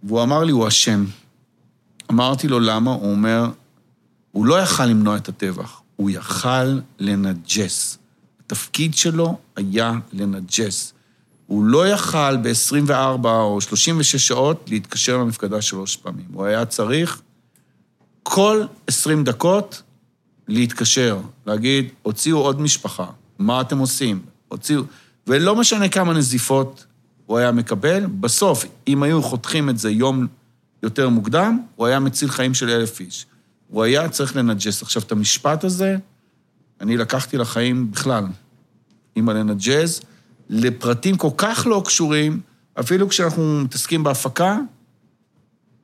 והוא אמר לי, הוא אשם. אמרתי לו, למה? הוא אומר, הוא לא יכל למנוע את הטבח, הוא יכל לנג'ס. התפקיד שלו היה לנג'ס. הוא לא יכל ב-24 או 36 שעות להתקשר למפקדה שלוש פעמים. הוא היה צריך כל 20 דקות להתקשר, להגיד, הוציאו עוד משפחה, מה אתם עושים? הוציאו... ולא משנה כמה נזיפות הוא היה מקבל, בסוף, אם היו חותכים את זה יום יותר מוקדם, הוא היה מציל חיים של אלף איש. הוא היה צריך לנג'ס. עכשיו, את המשפט הזה, אני לקחתי לחיים בכלל, עם הלנג'ז, לפרטים כל כך לא קשורים, אפילו כשאנחנו מתעסקים בהפקה,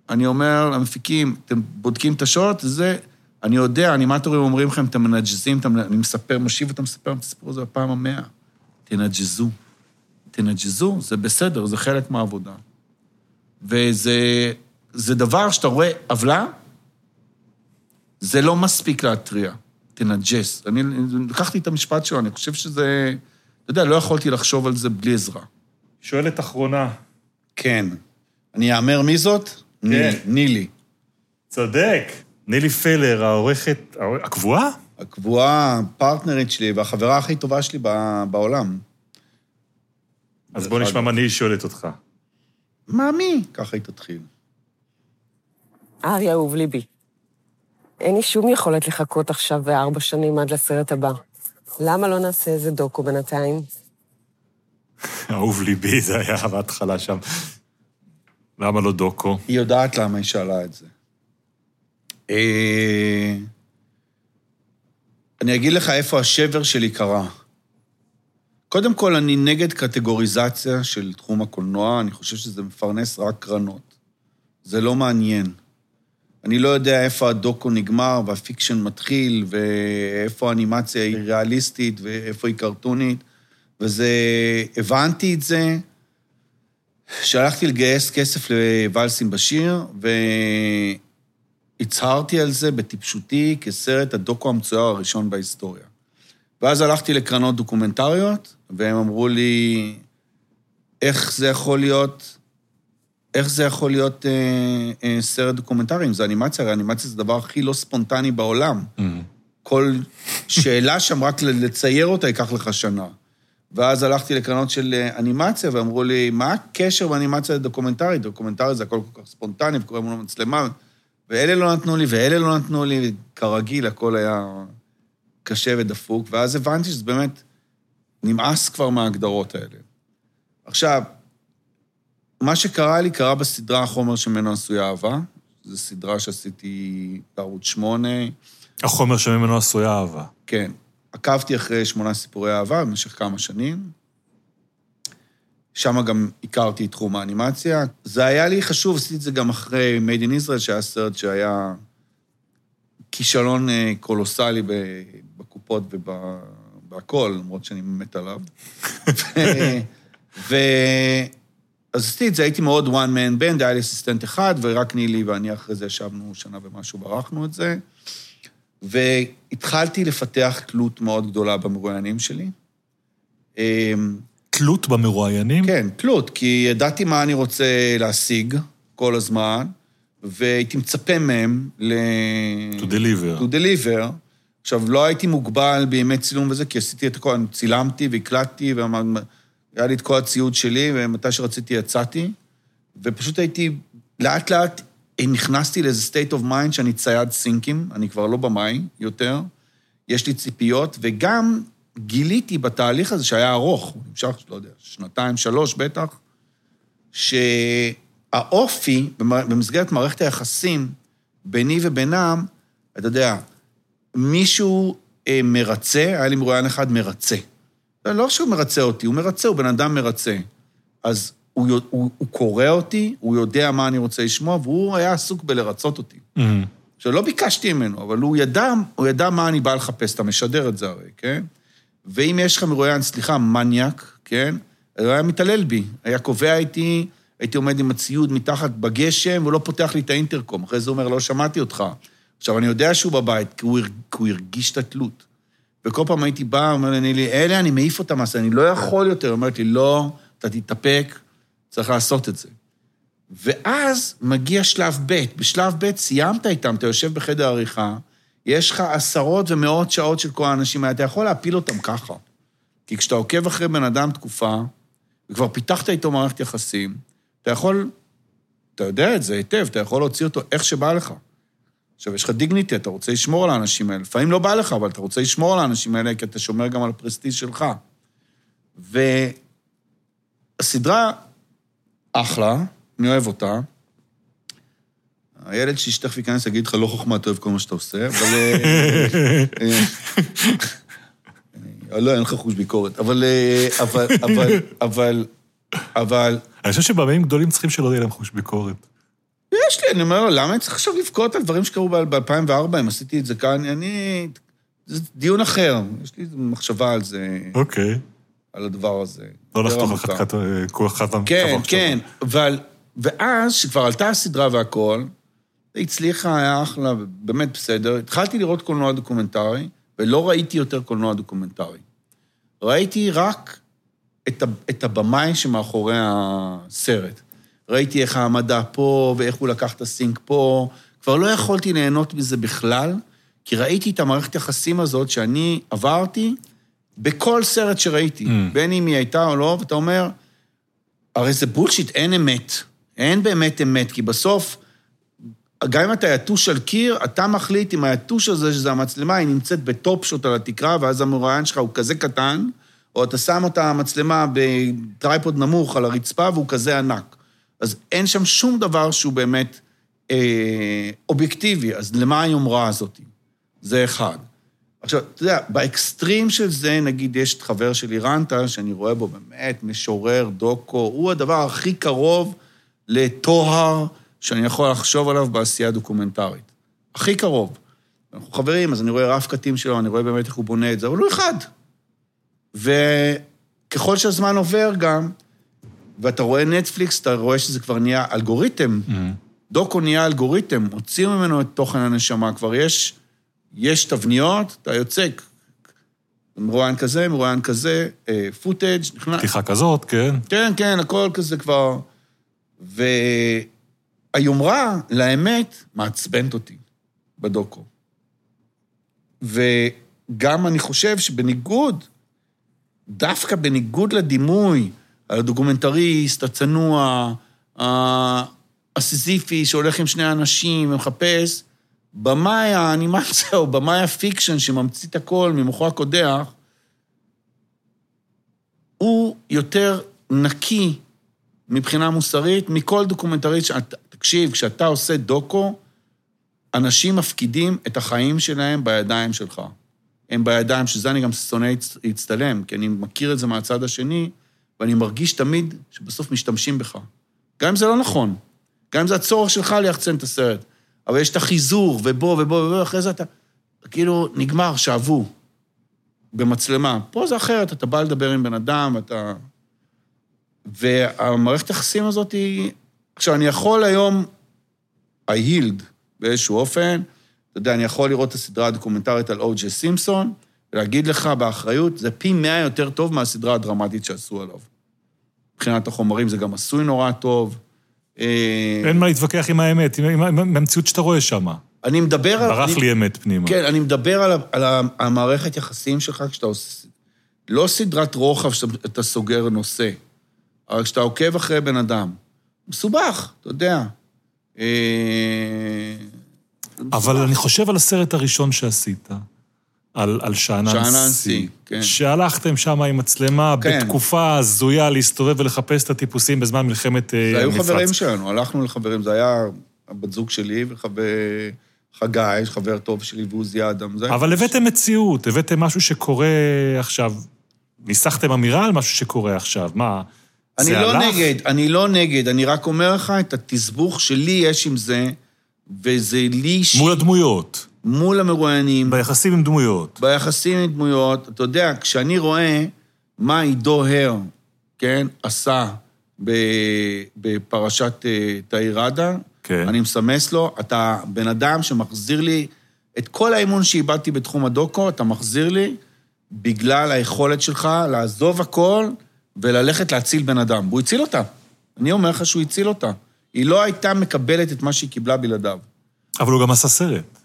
אני אומר למפיקים, אתם בודקים את השעות, זה, אני יודע, אנימטורים אומרים לכם, אתם מנג'זים, אתם, אני מספר, משיב ואתה מספר את הסיפור הזה בפעם המאה. תנג'זו. תנג'זו, זה בסדר, זה חלק מהעבודה. וזה זה דבר שאתה רואה עוולה, זה לא מספיק להתריע. תנג'ס. אני לקחתי את המשפט שלו, אני חושב שזה... אתה יודע, לא יכולתי לחשוב על זה בלי עזרה. שואלת אחרונה. כן. אני אאמר מי זאת? כן. נילי. צודק. נילי פלר, העורכת... הקבועה? הקבועה, הפרטנרית שלי והחברה הכי טובה שלי בעולם. אז בוא נשמע מה נילי שואלת אותך. מה, מי? ככה היא תתחיל. ארי אהוב ליבי. אין לי שום יכולת לחכות עכשיו בארבע שנים עד לסרט הבא. למה לא נעשה איזה דוקו בינתיים? אהוב ליבי, זה היה בהתחלה שם. למה לא דוקו? היא יודעת למה היא שאלה את זה. אה, אני אגיד לך איפה השבר שלי קרה. קודם כל, אני נגד קטגוריזציה של תחום הקולנוע, אני חושב שזה מפרנס רק קרנות. זה לא מעניין. אני לא יודע איפה הדוקו נגמר והפיקשן מתחיל, ואיפה האנימציה היא ריאליסטית ואיפה היא קרטונית, וזה... הבנתי את זה שהלכתי לגייס כסף לוואלסים בשיר, והצהרתי על זה בטיפשותי כסרט הדוקו המצויר הראשון בהיסטוריה. ואז הלכתי לקרנות דוקומנטריות, והם אמרו לי, איך זה יכול להיות איך זה יכול להיות אה, אה, סרט דוקומנטרי אם זה אנימציה? הרי אנימציה זה הדבר הכי לא ספונטני בעולם. Mm-hmm. כל שאלה שם, רק לצייר אותה ייקח לך שנה. ואז הלכתי לקרנות של אה, אנימציה, ואמרו לי, מה הקשר באנימציה לדוקומנטרי? דוקומנטרי זה הכל כל כך ספונטני, וקוראים לנו מצלמה, ואלה לא נתנו לי, ואלה לא נתנו לי, כרגיל, הכל היה קשה ודפוק, ואז הבנתי שזה באמת נמאס כבר מההגדרות האלה. עכשיו, מה שקרה לי קרה בסדרה החומר שממנו עשויה אהבה. זו סדרה שעשיתי בערוץ 8. החומר שממנו עשויה אהבה. כן. עקבתי אחרי שמונה סיפורי אהבה במשך כמה שנים. שם גם הכרתי את תחום האנימציה. זה היה לי חשוב, עשיתי את זה גם אחרי Made in Israel, שהיה סרט שהיה כישלון אה, קולוסלי בקופות ובהכול, למרות שאני מת עליו. ו... אז עשיתי את זה, הייתי מאוד one man band, היה לי אסיסטנט אחד, ורק נילי ואני אחרי זה ישבנו שנה ומשהו, ברחנו את זה. והתחלתי לפתח תלות מאוד גדולה במרואיינים שלי. אמ, תלות במרואיינים? כן, תלות, כי ידעתי מה אני רוצה להשיג כל הזמן, והייתי מצפה מהם ל... To deliver. to deliver. עכשיו, לא הייתי מוגבל בימי צילום וזה, כי עשיתי את הכל, צילמתי והקלטתי, והיה לי את כל הציוד שלי, ומתי שרציתי יצאתי, ופשוט הייתי, לאט לאט נכנסתי לאיזה state of mind שאני צייד סינקים, אני כבר לא במאי יותר, יש לי ציפיות, וגם גיליתי בתהליך הזה, שהיה ארוך, הוא נמשך, לא יודע, שנתיים, שלוש בטח, שהאופי, במסגרת מערכת היחסים ביני ובינם, אתה יודע, מישהו אה, מרצה, היה לי מרואיין אחד מרצה. לא שהוא מרצה אותי, הוא מרצה, הוא בן אדם מרצה. אז הוא, הוא, הוא קורא אותי, הוא יודע מה אני רוצה לשמוע, והוא היה עסוק בלרצות אותי. Mhm. עכשיו, לא ביקשתי ממנו, אבל הוא ידע, הוא ידע מה אני בא לחפש, אתה משדר את זה הרי, כן? ואם יש לך מרואיין, סליחה, מניאק, כן? הוא היה מתעלל בי, היה קובע איתי, הייתי עומד עם הציוד מתחת בגשם, והוא לא פותח לי את האינטרקום. אחרי זה הוא אומר, לא שמעתי אותך. עכשיו, אני יודע שהוא בבית, כי הוא, הר- כי הוא הרגיש את התלות. וכל פעם הייתי בא, אומר לי, אלה, אני מעיף אותם, אז אני לא יכול יותר. אומרת לי, לא, אתה תתאפק, צריך לעשות את זה. ואז מגיע שלב ב', בשלב ב' סיימת איתם, אתה יושב בחדר עריכה, יש לך עשרות ומאות שעות של כל האנשים האלה, אתה יכול להפיל אותם ככה. כי כשאתה עוקב אחרי בן אדם תקופה, וכבר פיתחת איתו מערכת יחסים, אתה יכול, אתה יודע את זה היטב, אתה יכול להוציא אותו איך שבא לך. עכשיו, יש לך דיגניטי, אתה רוצה לשמור על האנשים האלה. לפעמים לא בא לך, אבל אתה רוצה לשמור על האנשים האלה, כי אתה שומר גם על הפרסטיז' שלך. והסדרה אחלה, אני אוהב אותה. הילד שלי שתכף ייכנס יגיד לך, לא חוכמה, אתה אוהב כל מה שאתה עושה, אבל... אה, אה, אה, לא, אין לך חוש ביקורת, אבל... אבל... אבל... אבל... אני חושב שבבימים גדולים צריכים שלא יהיה להם חוש ביקורת. יש לי, אני אומר, למה אני צריך עכשיו לבכות על דברים שקרו ב-2004, אם עשיתי את זה כאן? אני... זה דיון אחר, יש לי מחשבה על זה, אוקיי. על הדבר הזה. לא לחתוך עמוקה. לחתיכת אה, כל אחד כן, כן, אבל... ואז, כשכבר עלתה הסדרה והכל, היא הצליחה, היה אחלה, באמת בסדר. התחלתי לראות קולנוע דוקומנטרי, ולא ראיתי יותר קולנוע דוקומנטרי. ראיתי רק את, ה, את הבמאי שמאחורי הסרט. ראיתי איך העמדה פה, ואיך הוא לקח את ה sync פה. כבר לא יכולתי ליהנות מזה בכלל, כי ראיתי את המערכת יחסים הזאת שאני עברתי בכל סרט שראיתי, Mm. בין אם היא הייתה או לא, ואתה אומר, הרי זה בולשיט, אין אמת. אין באמת אמת, כי בסוף, גם אם אתה יתוש על קיר, אתה מחליט אם היתוש הזה, שזה המצלמה, היא נמצאת ב top shot על התקרה, ואז המרואיין שלך הוא כזה קטן, או אתה שם את המצלמה ב tripod נמוך על הרצפה, והוא כזה ענק. אז אין שם שום דבר שהוא באמת אה, אובייקטיבי, אז למה היומרה הזאת? זה אחד. עכשיו, אתה יודע, באקסטרים של זה, נגיד, יש את חבר שלי, רנטה, שאני רואה בו באמת משורר, דוקו, הוא הדבר הכי קרוב לטוהר שאני יכול לחשוב עליו בעשייה דוקומנטרית. הכי קרוב. אנחנו חברים, אז אני רואה רף קטים שלו, אני רואה באמת איך הוא בונה את זה, אבל הוא אחד. וככל שהזמן עובר גם, ואתה רואה נטפליקס, אתה רואה שזה כבר נהיה אלגוריתם. Mhm. דוקו נהיה אלגוריתם, הוציאו ממנו את תוכן הנשמה, כבר יש, יש תבניות, אתה יוצא, מרואיין כזה, מרואיין כזה, אה, פוטאג', נכנס... פתיחה כזאת, כן. כן, כן, הכל כזה כבר... והיומרה, לאמת, מעצבנת אותי בדוקו. וגם אני חושב שבניגוד, דווקא בניגוד לדימוי, הדוקומנטריסט, הצנוע, הסיזיפי שהולך עם שני אנשים ומחפש, במאי האנימציה או במאי ה fiction שממציא את הכל ממוחו הקודח, יותר נקי מבחינה מוסרית מכל דוקומנטריסט. תקשיב, כשאתה עושה דוקו, אנשים מפקידים את החיים שלהם בידיים שלך. הם בידיים, שזה אני גם שונא להצ- להצטלם, כי אני מכיר את זה מהצד השני, ואני מרגיש תמיד שבסוף משתמשים בך. גם אם זה לא נכון, גם אם זה הצורך שלך ליחצן את הסרט, אבל יש את החיזור, ובוא, ובוא, ובוא, אחרי זה אתה... כאילו, נגמר, שאבו. במצלמה. פה זה אחרת, אתה בא לדבר עם בן אדם, אתה... והמערכת היחסים הזאת היא... עכשיו, אני יכול היום, healed באיזשהו אופן, אתה יודע, אני יכול לראות את הסדרה הדוקומנטרית על או.ג'י סימפסון, ולהגיד לך באחריות, זה פי מאה יותר טוב מהסדרה הדרמטית שעשו עליו. מבחינת החומרים זה גם עשוי נורא טוב. אה, אין מה להתווכח עם האמת, עם- עם המציאות שאתה רואה שם. אני מדבר על... ברח לי אמת פנימה. כן, אני מדבר על, על המערכת יחסים שלך כשאתה עושה... לא סדרת רוחב שאתה סוגר נושא, אבל כשאתה עוקב אחרי בן אדם. מסובך, אתה יודע. אה, אבל אני חושב על הסרט הראשון שעשית, על, על שאנן שאנן סי. סי, כן. שהלכתם שם עם מצלמה כן. בתקופה הזויה להסתובב ולחפש את הטיפוסים בזמן מלחמת אה, זה היו המפרץ. חברים שלנו, הלכנו לחברים, זה היה הבת זוג שלי וחבר... חגי, חבר טוב שלי, ועוזי אדם. אבל הבאתם מציאות, הבאתם משהו שקורה עכשיו. ניסחתם אמירה על משהו שקורה עכשיו, מה? אני לא הלך? נגד, אני לא נגד, אני רק אומר לך את התסבוך שלי יש עם זה, וזה לי מול הדמויות, מול המרואיינים, ביחסים עם דמויות. ביחסים עם דמויות, אתה יודע, כשאני רואה מה עידו הר, כן, עשה בפרשת אה, תאיר ראדה, כן. אני מסמס לו, אתה בן אדם שמחזיר לי את כל האמון שאיבדתי בתחום הדוקו, אתה מחזיר לי בגלל היכולת שלך לעזוב הכל וללכת להציל בן אדם. והוא הציל אותה. אני אומר לך שהוא הציל אותה. היא לא הייתה מקבלת את מה שהיא קיבלה בלעדיו. אבל הוא גם עשה סרט.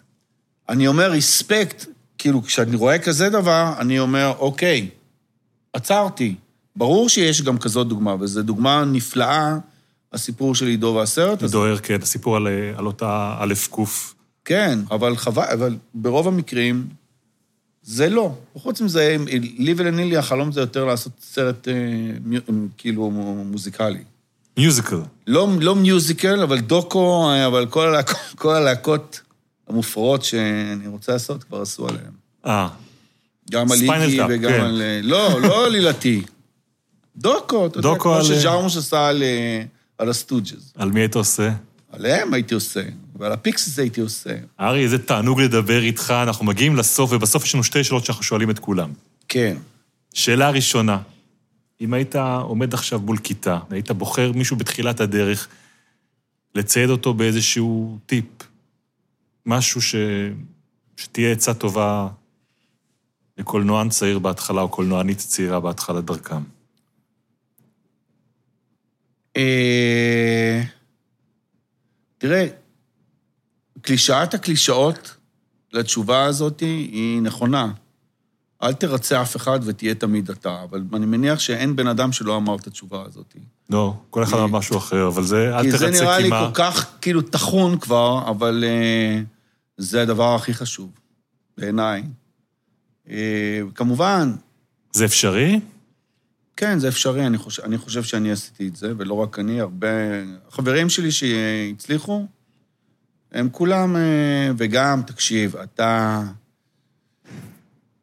אני אומר, ריספקט, כאילו, כשאני רואה כזה דבר, אני אומר, אוקיי, עצרתי. ברור שיש גם כזאת דוגמה, וזו דוגמה נפלאה, הסיפור של עידו והסרט הזה. דוהר, כן, הסיפור על, על אותה א' ק'. כן, אבל חבל, אבל ברוב המקרים זה לא. חוץ מזה, לי ולנילי החלום זה יותר לעשות סרט אה, כאילו מוזיקלי. מיוזיקל. לא, לא מיוזיקל, אבל דוקו, אה, אבל כל כל הלהקות המופרעות שאני רוצה לעשות, כבר עשו עליהן. אה, גם על טאפ, וגם כן. על... אה, לא, לא עלילתי. דוקו, אתה יודע, דוקו כמו על- שג'רמוש עשה על, אה, על ה Stooges. על מי היית עושה? עליהם הייתי עושה, ועל ה Pixies הייתי עושה. ארי, איזה תענוג לדבר איתך, אנחנו מגיעים לסוף, ובסוף יש לנו שתי שאלות שאנחנו שואלים את כולם. כן. שאלה ראשונה, אם היית עומד עכשיו מול כיתה, והיית בוחר מישהו בתחילת הדרך, לצייד אותו באיזשהו טיפ, משהו ש... שתהיה עצה טובה לקולנוען צעיר בהתחלה, או קולנוענית צעירה בהתחלת דרכם. אה, תראה, קלישאת הקלישאות לתשובה הזאת היא נכונה. אל תרצה אף אחד ותהיה תמיד אתה, אבל אני מניח שאין בן אדם שלא אמר את התשובה הזאת. לא, כל אחד אמר משהו אחר, אבל זה, אל כי תרצה זה נראה לי כי. כל כך כאילו טחון כבר, אבל אה, זה הדבר הכי חשוב, בעיניי. אה, כמובן, זה אפשרי? כן, זה אפשרי, אני חושב, אני חושב שאני עשיתי את זה, ולא רק אני, הרבה... החברים שלי שהצליחו, הם כולם, אה, וגם, תקשיב, אתה...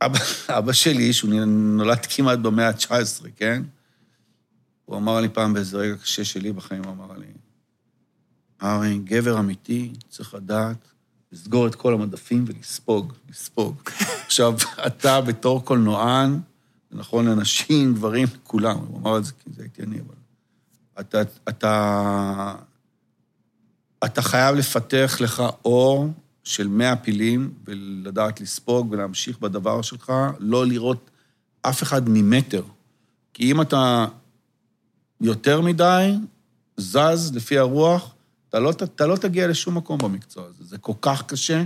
אבא, אבא שלי, שהוא נולד כמעט במאה ה-19, כן? הוא אמר לי פעם באיזה רגע קשה שלי בחיים, הוא אמר לי, ארי, גבר אמיתי צריך לדעת לסגור את כל המדפים ולספוג, לספוג. עכשיו, אתה בתור קולנוען, זה נכון לנשים, גברים, לכולם, הוא אמר את זה כי זה הייתי אני, אבל... אתה, אתה, אתה חייב לפתח לך אור של מאה פילים ולדעת לספוג ולהמשיך בדבר שלך, לא לראות אף אחד ממטר. כי אם אתה יותר מדי זז לפי הרוח, אתה לא, אתה לא תגיע לשום מקום במקצוע הזה. זה כל כך קשה.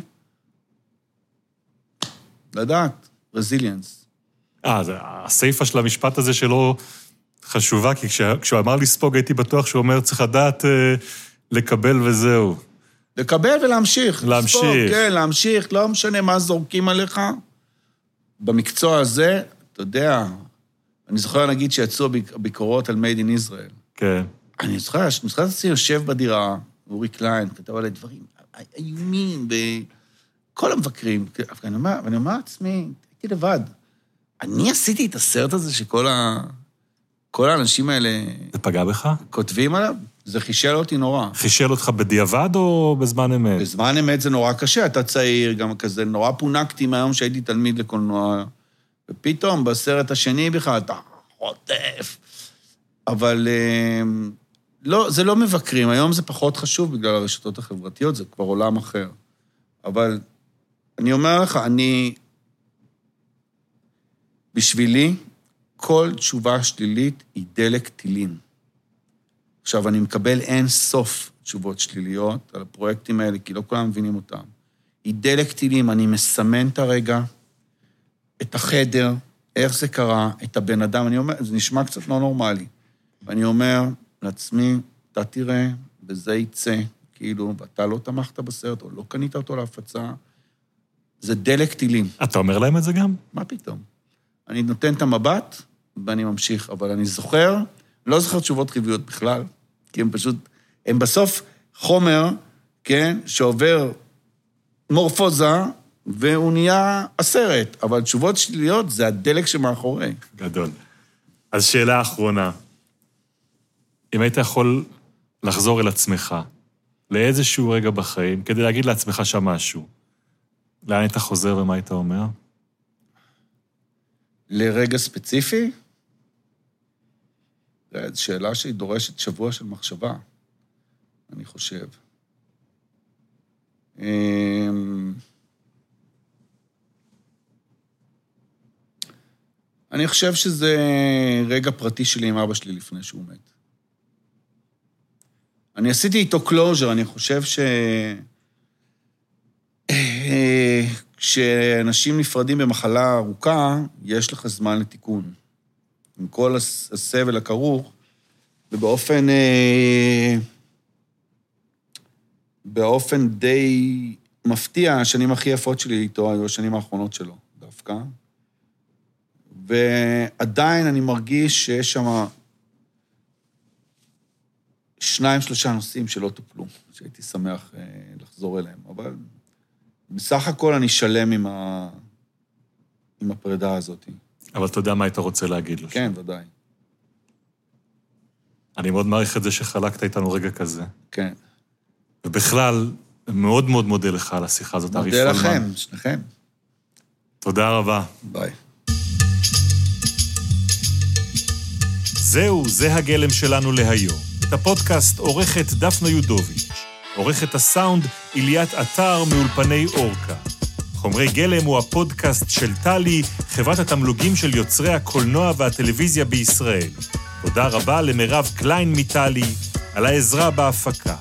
לדעת, רזיליאנס. אה, הסיפה של המשפט הזה שלו חשובה, כי כשה- כשהוא אמר לספוג הייתי בטוח שהוא אומר, צריך לדעת אה, לקבל וזהו. לקבל ולהמשיך. להמשיך. לספוג, כן, להמשיך, לא משנה מה זורקים עליך. במקצוע הזה, אתה יודע, אני זוכר, נגיד, שיצאו הביק- הביקורות על Made in Israel. כן. אני זוכר, אני זוכר את עצמי יושב בדירה, אורי קליין כתב עליי דברים איומים, וכל המבקרים, ואני אומר, ואני אומר לעצמי, הייתי לבד. אני עשיתי את הסרט הזה שכל ה... כל האנשים האלה זה פגע בך? כותבים עליו? זה חישל אותי נורא. חישל אותך בדיעבד או בזמן אמת? בזמן אמת זה נורא קשה, אתה צעיר, גם כזה, נורא פונקתי מהיום שהייתי תלמיד לקולנוע, ופתאום בסרט השני בכלל אתה חוטף. אבל אה, לא, זה לא מבקרים, היום זה פחות חשוב בגלל הרשתות החברתיות, זה כבר עולם אחר. אבל אני אומר לך, אני... בשבילי, כל תשובה שלילית היא דלק טילים. עכשיו, אני מקבל אין סוף תשובות שליליות על הפרויקטים האלה, כי לא כולם מבינים אותם. היא דלק טילים, אני מסמן את הרגע, את החדר, איך זה קרה, את הבן אדם, אני אומר, זה נשמע קצת לא נורמלי. ואני אומר לעצמי, אתה תראה, וזה יצא, כאילו, ואתה לא תמכת בסרט, או לא קנית אותו להפצה, זה דלק טילים. אתה אומר להם את זה גם? מה פתאום? אני נותן את המבט ואני ממשיך, אבל אני זוכר, לא זוכר תשובות חיוביות בכלל, כי הם פשוט, הם בסוף חומר, כן, שעובר מורפוזה, והוא נהיה הסרט, אבל תשובות שליליות זה הדלק שמאחורי. גדול. אז שאלה אחרונה. אם היית יכול לחזור אל עצמך, לאיזשהו רגע בחיים, כדי להגיד לעצמך שם משהו, לאן היית חוזר ומה היית אומר? לרגע ספציפי? זו שאלה שהיא דורשת שבוע של מחשבה, אני חושב. אמ, אני חושב שזה רגע פרטי שלי עם אבא שלי לפני שהוא מת. אני עשיתי איתו closure, אני חושב ש... כשאנשים נפרדים במחלה ארוכה, יש לך זמן לתיקון. עם כל הס- הסבל הכרוך, ובאופן... אה, באופן די מפתיע, השנים הכי יפות שלי איתו היו השנים האחרונות שלו, דווקא. ועדיין אני מרגיש שיש שם שניים, שלושה נושאים שלא טופלו, שהייתי שמח אה, לחזור אליהם. אבל בסך הכל אני שלם עם, ה... עם הפרידה הזאת. אבל אתה יודע מה היית רוצה להגיד לו. כן, ודאי. אני מאוד מעריך את זה שחלקת איתנו רגע כזה. כן. ובכלל, מאוד מאוד מודה לך על השיחה הזאת, ארי מודה פולמן. לכם, שניכם. תודה רבה. ביי. זהו, זה הגלם שלנו להיום. את הפודקאסט עורכת דפנה יודוביץ'. עורכת הסאונד אליית עטר מאולפני אורקה. חומרי גלם הוא הפודקאסט של טלי, חברת התמלוגים של יוצרי הקולנוע והטלוויזיה בישראל. תודה רבה למירב קליין מטלי על העזרה בהפקה.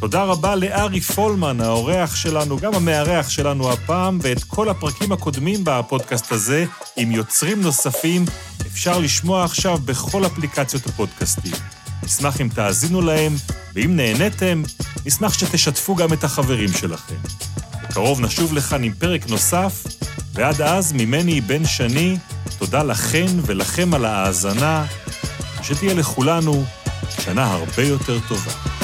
תודה רבה לארי פולמן, האורח שלנו, גם המארח שלנו הפעם, ואת כל הפרקים הקודמים בפודקאסט הזה, עם יוצרים נוספים, אפשר לשמוע עכשיו בכל אפליקציות הפודקאסטים. נשמח אם תאזינו להם, ואם נהניתם, נשמח שתשתפו גם את החברים שלכם. בקרוב נשוב לכאן עם פרק נוסף, ועד אז, ממני בן שני, תודה לכן ולכם על ההאזנה, שתהיה לכולנו שנה הרבה יותר טובה.